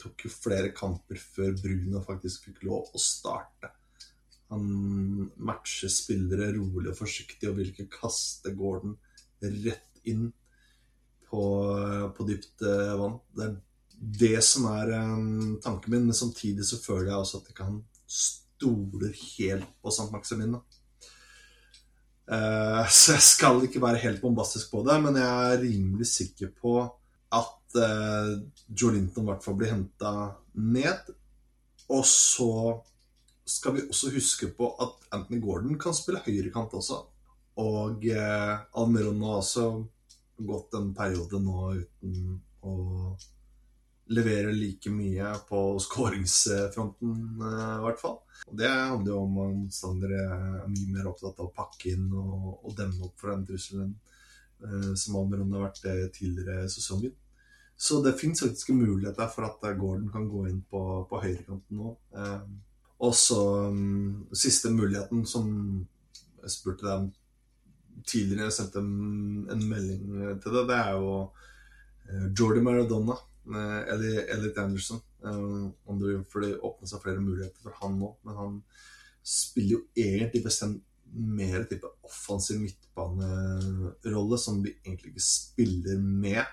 tok flere kamper før Bruno faktisk fikk lov å starte. Han matcher spillere rolig og forsiktig og vil ikke kaste Gordon rett inn på, på dypt eh, vann. Det er det som er um, tanken min, men samtidig så føler jeg også at jeg kan stole helt på St. Maximin. Da. Uh, så jeg skal ikke være helt bombastisk på det, men jeg er rimelig sikker på at Joe Linton i hvert fall blir henta ned. Og så skal vi også huske på at Anthony Gordon kan spille høyrekant også. Og eh, Almiron har også gått en periode nå uten å levere like mye på skåringsfronten, i hvert fall. Og det handler jo om at motstandere er mye mer opptatt av å pakke inn og, og demme opp for den trusselen som Almiron har vært tidligere i sesongen. Så det fins faktisk muligheter for at Gordon kan gå inn på, på høyrekanten nå. Og så um, siste muligheten som jeg spurte deg om tidligere, jeg sendte en, melding til deg, det er jo uh, Jordi Maradona. Uh, Elliot Anderson. Uh, for det åpner seg flere muligheter for han nå. Men han spiller jo egentlig bestemt mer type offensiv midtbanerolle, som vi egentlig ikke spiller med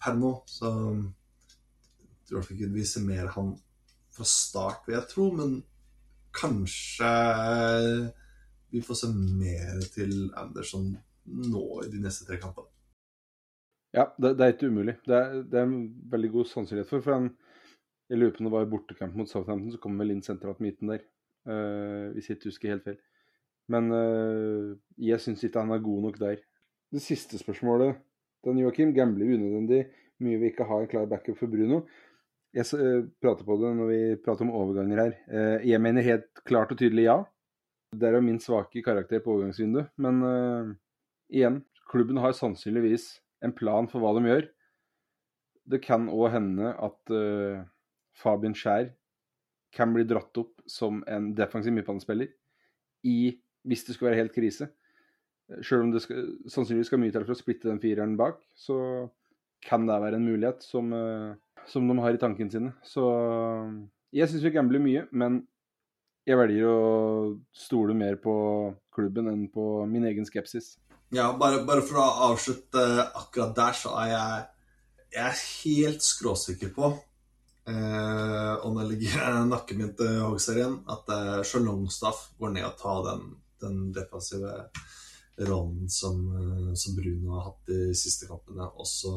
per nå. Så jeg tror ikke vi ser mer han fra start, vil jeg tro. Men kanskje vi får se mer til Anderson nå i de neste tre kampene. Ja, det, det er ikke umulig. Det er, det er, en veldig god sannsynlighet for. for en, Jeg lurer på om det var i bortekamp mot Southampton, så kommer vel inn sentralt midten der. Uh, hvis jeg ikke husker helt feil. Men uh, jeg syns ikke han er god nok der. Det siste spørsmålet, den Joakim, gambler unødvendig mye vi ikke har en klar backup for Bruno. Jeg eh, prater på det når vi prater om overganger her. Eh, jeg mener helt klart og tydelig ja. Det er jo min svake karakter på overgangsvinduet. Men uh, igjen, klubben har sannsynligvis en plan for hva de gjør. Det kan òg hende at uh, Fabian Skjær kan bli dratt opp som en defensiv midtbanespiller hvis det skulle være helt krise. Sjøl om det skal, sannsynligvis skal mye til for å splitte den fireren bak, så kan det være en mulighet som uh, som de har i tankene sine. Så jeg syns vi gambler mye, men jeg velger å stole mer på klubben enn på min egen skepsis. Ja, bare, bare for å avslutte akkurat der, så er jeg, jeg er helt skråsikker på eh, og jeg ligger nakken min til Hogsherren, at eh, Longstaff går ned og tar den, den defensive rollen som, eh, som, Bruno har hatt de siste kampene. Og så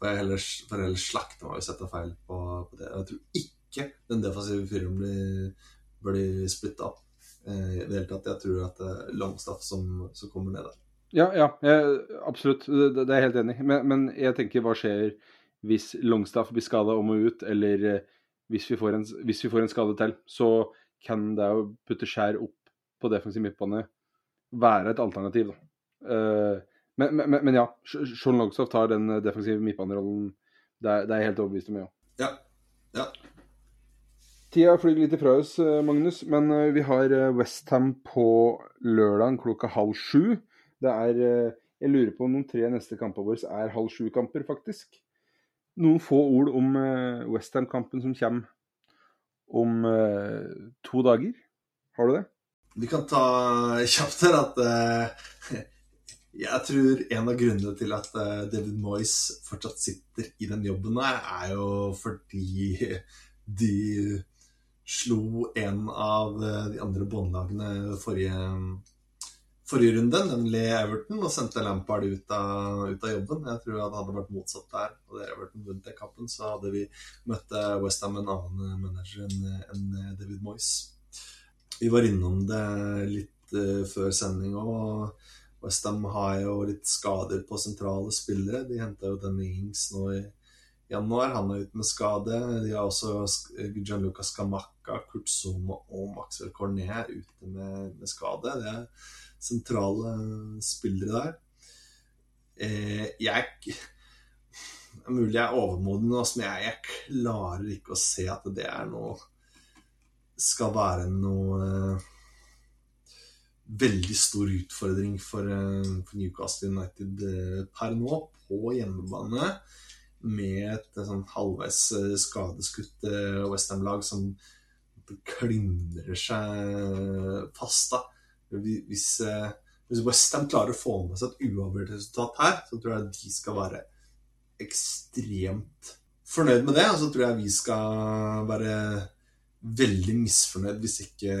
for ellers, for heller slakte meg og sette feil på, på, det. Jeg tror ikke den defensive fyren blir, blir splitta opp eh, i det hele tatt. Jeg tror at det er Longstaff som, som kommer ned der. Ja, ja jeg, absolutt. Det, det, er jeg helt enig i. Men, men, jeg tenker, hva skjer hvis Longstaff blir skada og ut, eller eh, hvis vi, en, hvis vi, får en, skade til? Så kan det å putte skjær opp på defensiv midtbane være et alternativ. da. Uh, men, men, men, ja, Sean Longstaff tar den eh, defensive midtbanerollen. Det, det, er jeg helt overbevist om, ja. ja. ja. Tida flyr litt ifra oss, eh, Magnus, men eh, vi har Westham på lørdag klokka halv sju. Det er Jeg lurer på om noen tre neste kamper våre er halv sju-kamper, faktisk. Noen få ord om Westham-kampen som kommer om to dager. Har du det? Vi kan ta kjapt her at uh, jeg tror en av grunnene til at eh, David Moyes fortsatt sitter i den jobben her, er jo fordi de slo en av eh, de andre båndlagene forrige, forrige runde, nemlig Everton, og sendte Lampard ut av, ut av, jobben. Jeg tror det hadde vært motsatt der. Hadde Everton vunnet den kappen, så hadde vi møtt Westham en annen manager enn David Moyes. Vi var innom det litt før sending òg. Westham har jo litt skader på sentrale spillere. De henta jo denne Hings nå i januar. Han er ute med skade. De har også Gianluca Scamacca, Kurt Zuma og Maxwell Cornet ute med, med, skade. Det er sentrale spillere der. Eh, jeg er mulig jeg er overmoden, men jeg, jeg, klarer ikke å se at det er noe Skal være noe veldig stor utfordring for, eh, for Newcastle United eh, per nå, på hjemmebane. Med et eh, sånn halvveis skadeskutt Westham-lag som klimrer seg fast. da. Hvis, hvis Westham klarer å få med seg et uavgjort resultat her, så tror jeg de skal være ekstremt fornøyd med det. Og så tror jeg vi skal være veldig misfornøyd hvis ikke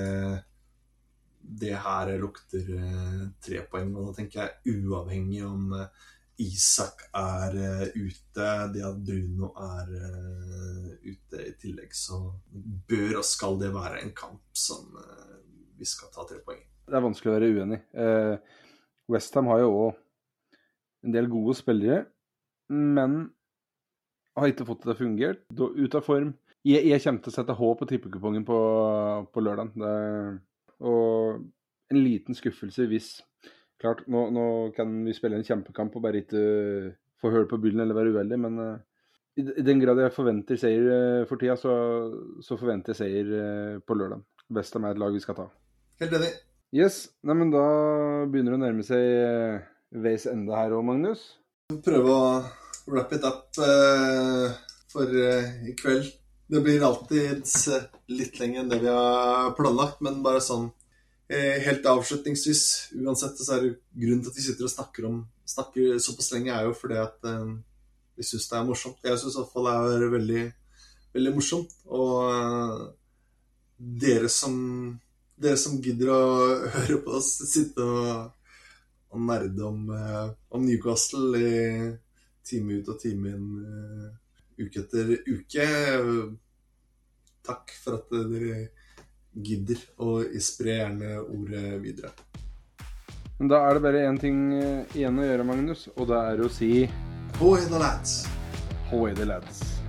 det her lukter eh, tre poeng. Og da tenker jeg uavhengig om eh, Isak er eh, ute, det at Bruno er ute i tillegg, så bør og skal det være en kamp som vi skal ta tre poeng. Det er vanskelig å være uenig. Eh, Westham har jo òg en del gode spillere, men har ikke fått det til å av form. Jeg, kommer til å sette H på tippekupongen på, på lørdag. Og en liten skuffelse hvis Klart, nå, nå, kan vi spille en kjempekamp og bare ikke få hull på byllen eller være uheldig, men uh, i, i, den grad jeg forventer seier uh, for tida, så, så, forventer jeg seier uh, på lørdag. Best av meg et lag vi skal ta. Helt enig. Yes. Neimen, da begynner det å nærme seg veis ende her òg, Magnus. Prøve å wrap it up for i kveld. Det blir alltid litt lenger enn det vi har planlagt, men bare sånn Eh, helt avslutningsvis, uansett, så er det grunnen til at vi sitter og snakker om snakker såpass lenge, er jo fordi at eh, vi syns det er morsomt. Jeg syns iallfall det er veldig, veldig morsomt. Og eh, dere som dere som gidder å høre på oss sitte og, og nerde om, om, Newcastle i time ut og time inn, uke etter uke. Takk for at dere gidder, og spre gjerne ordet videre. Men da er det bare én ting eh, igjen å gjøre, Magnus, og det er å si Hoi the lads. Hoi the lads.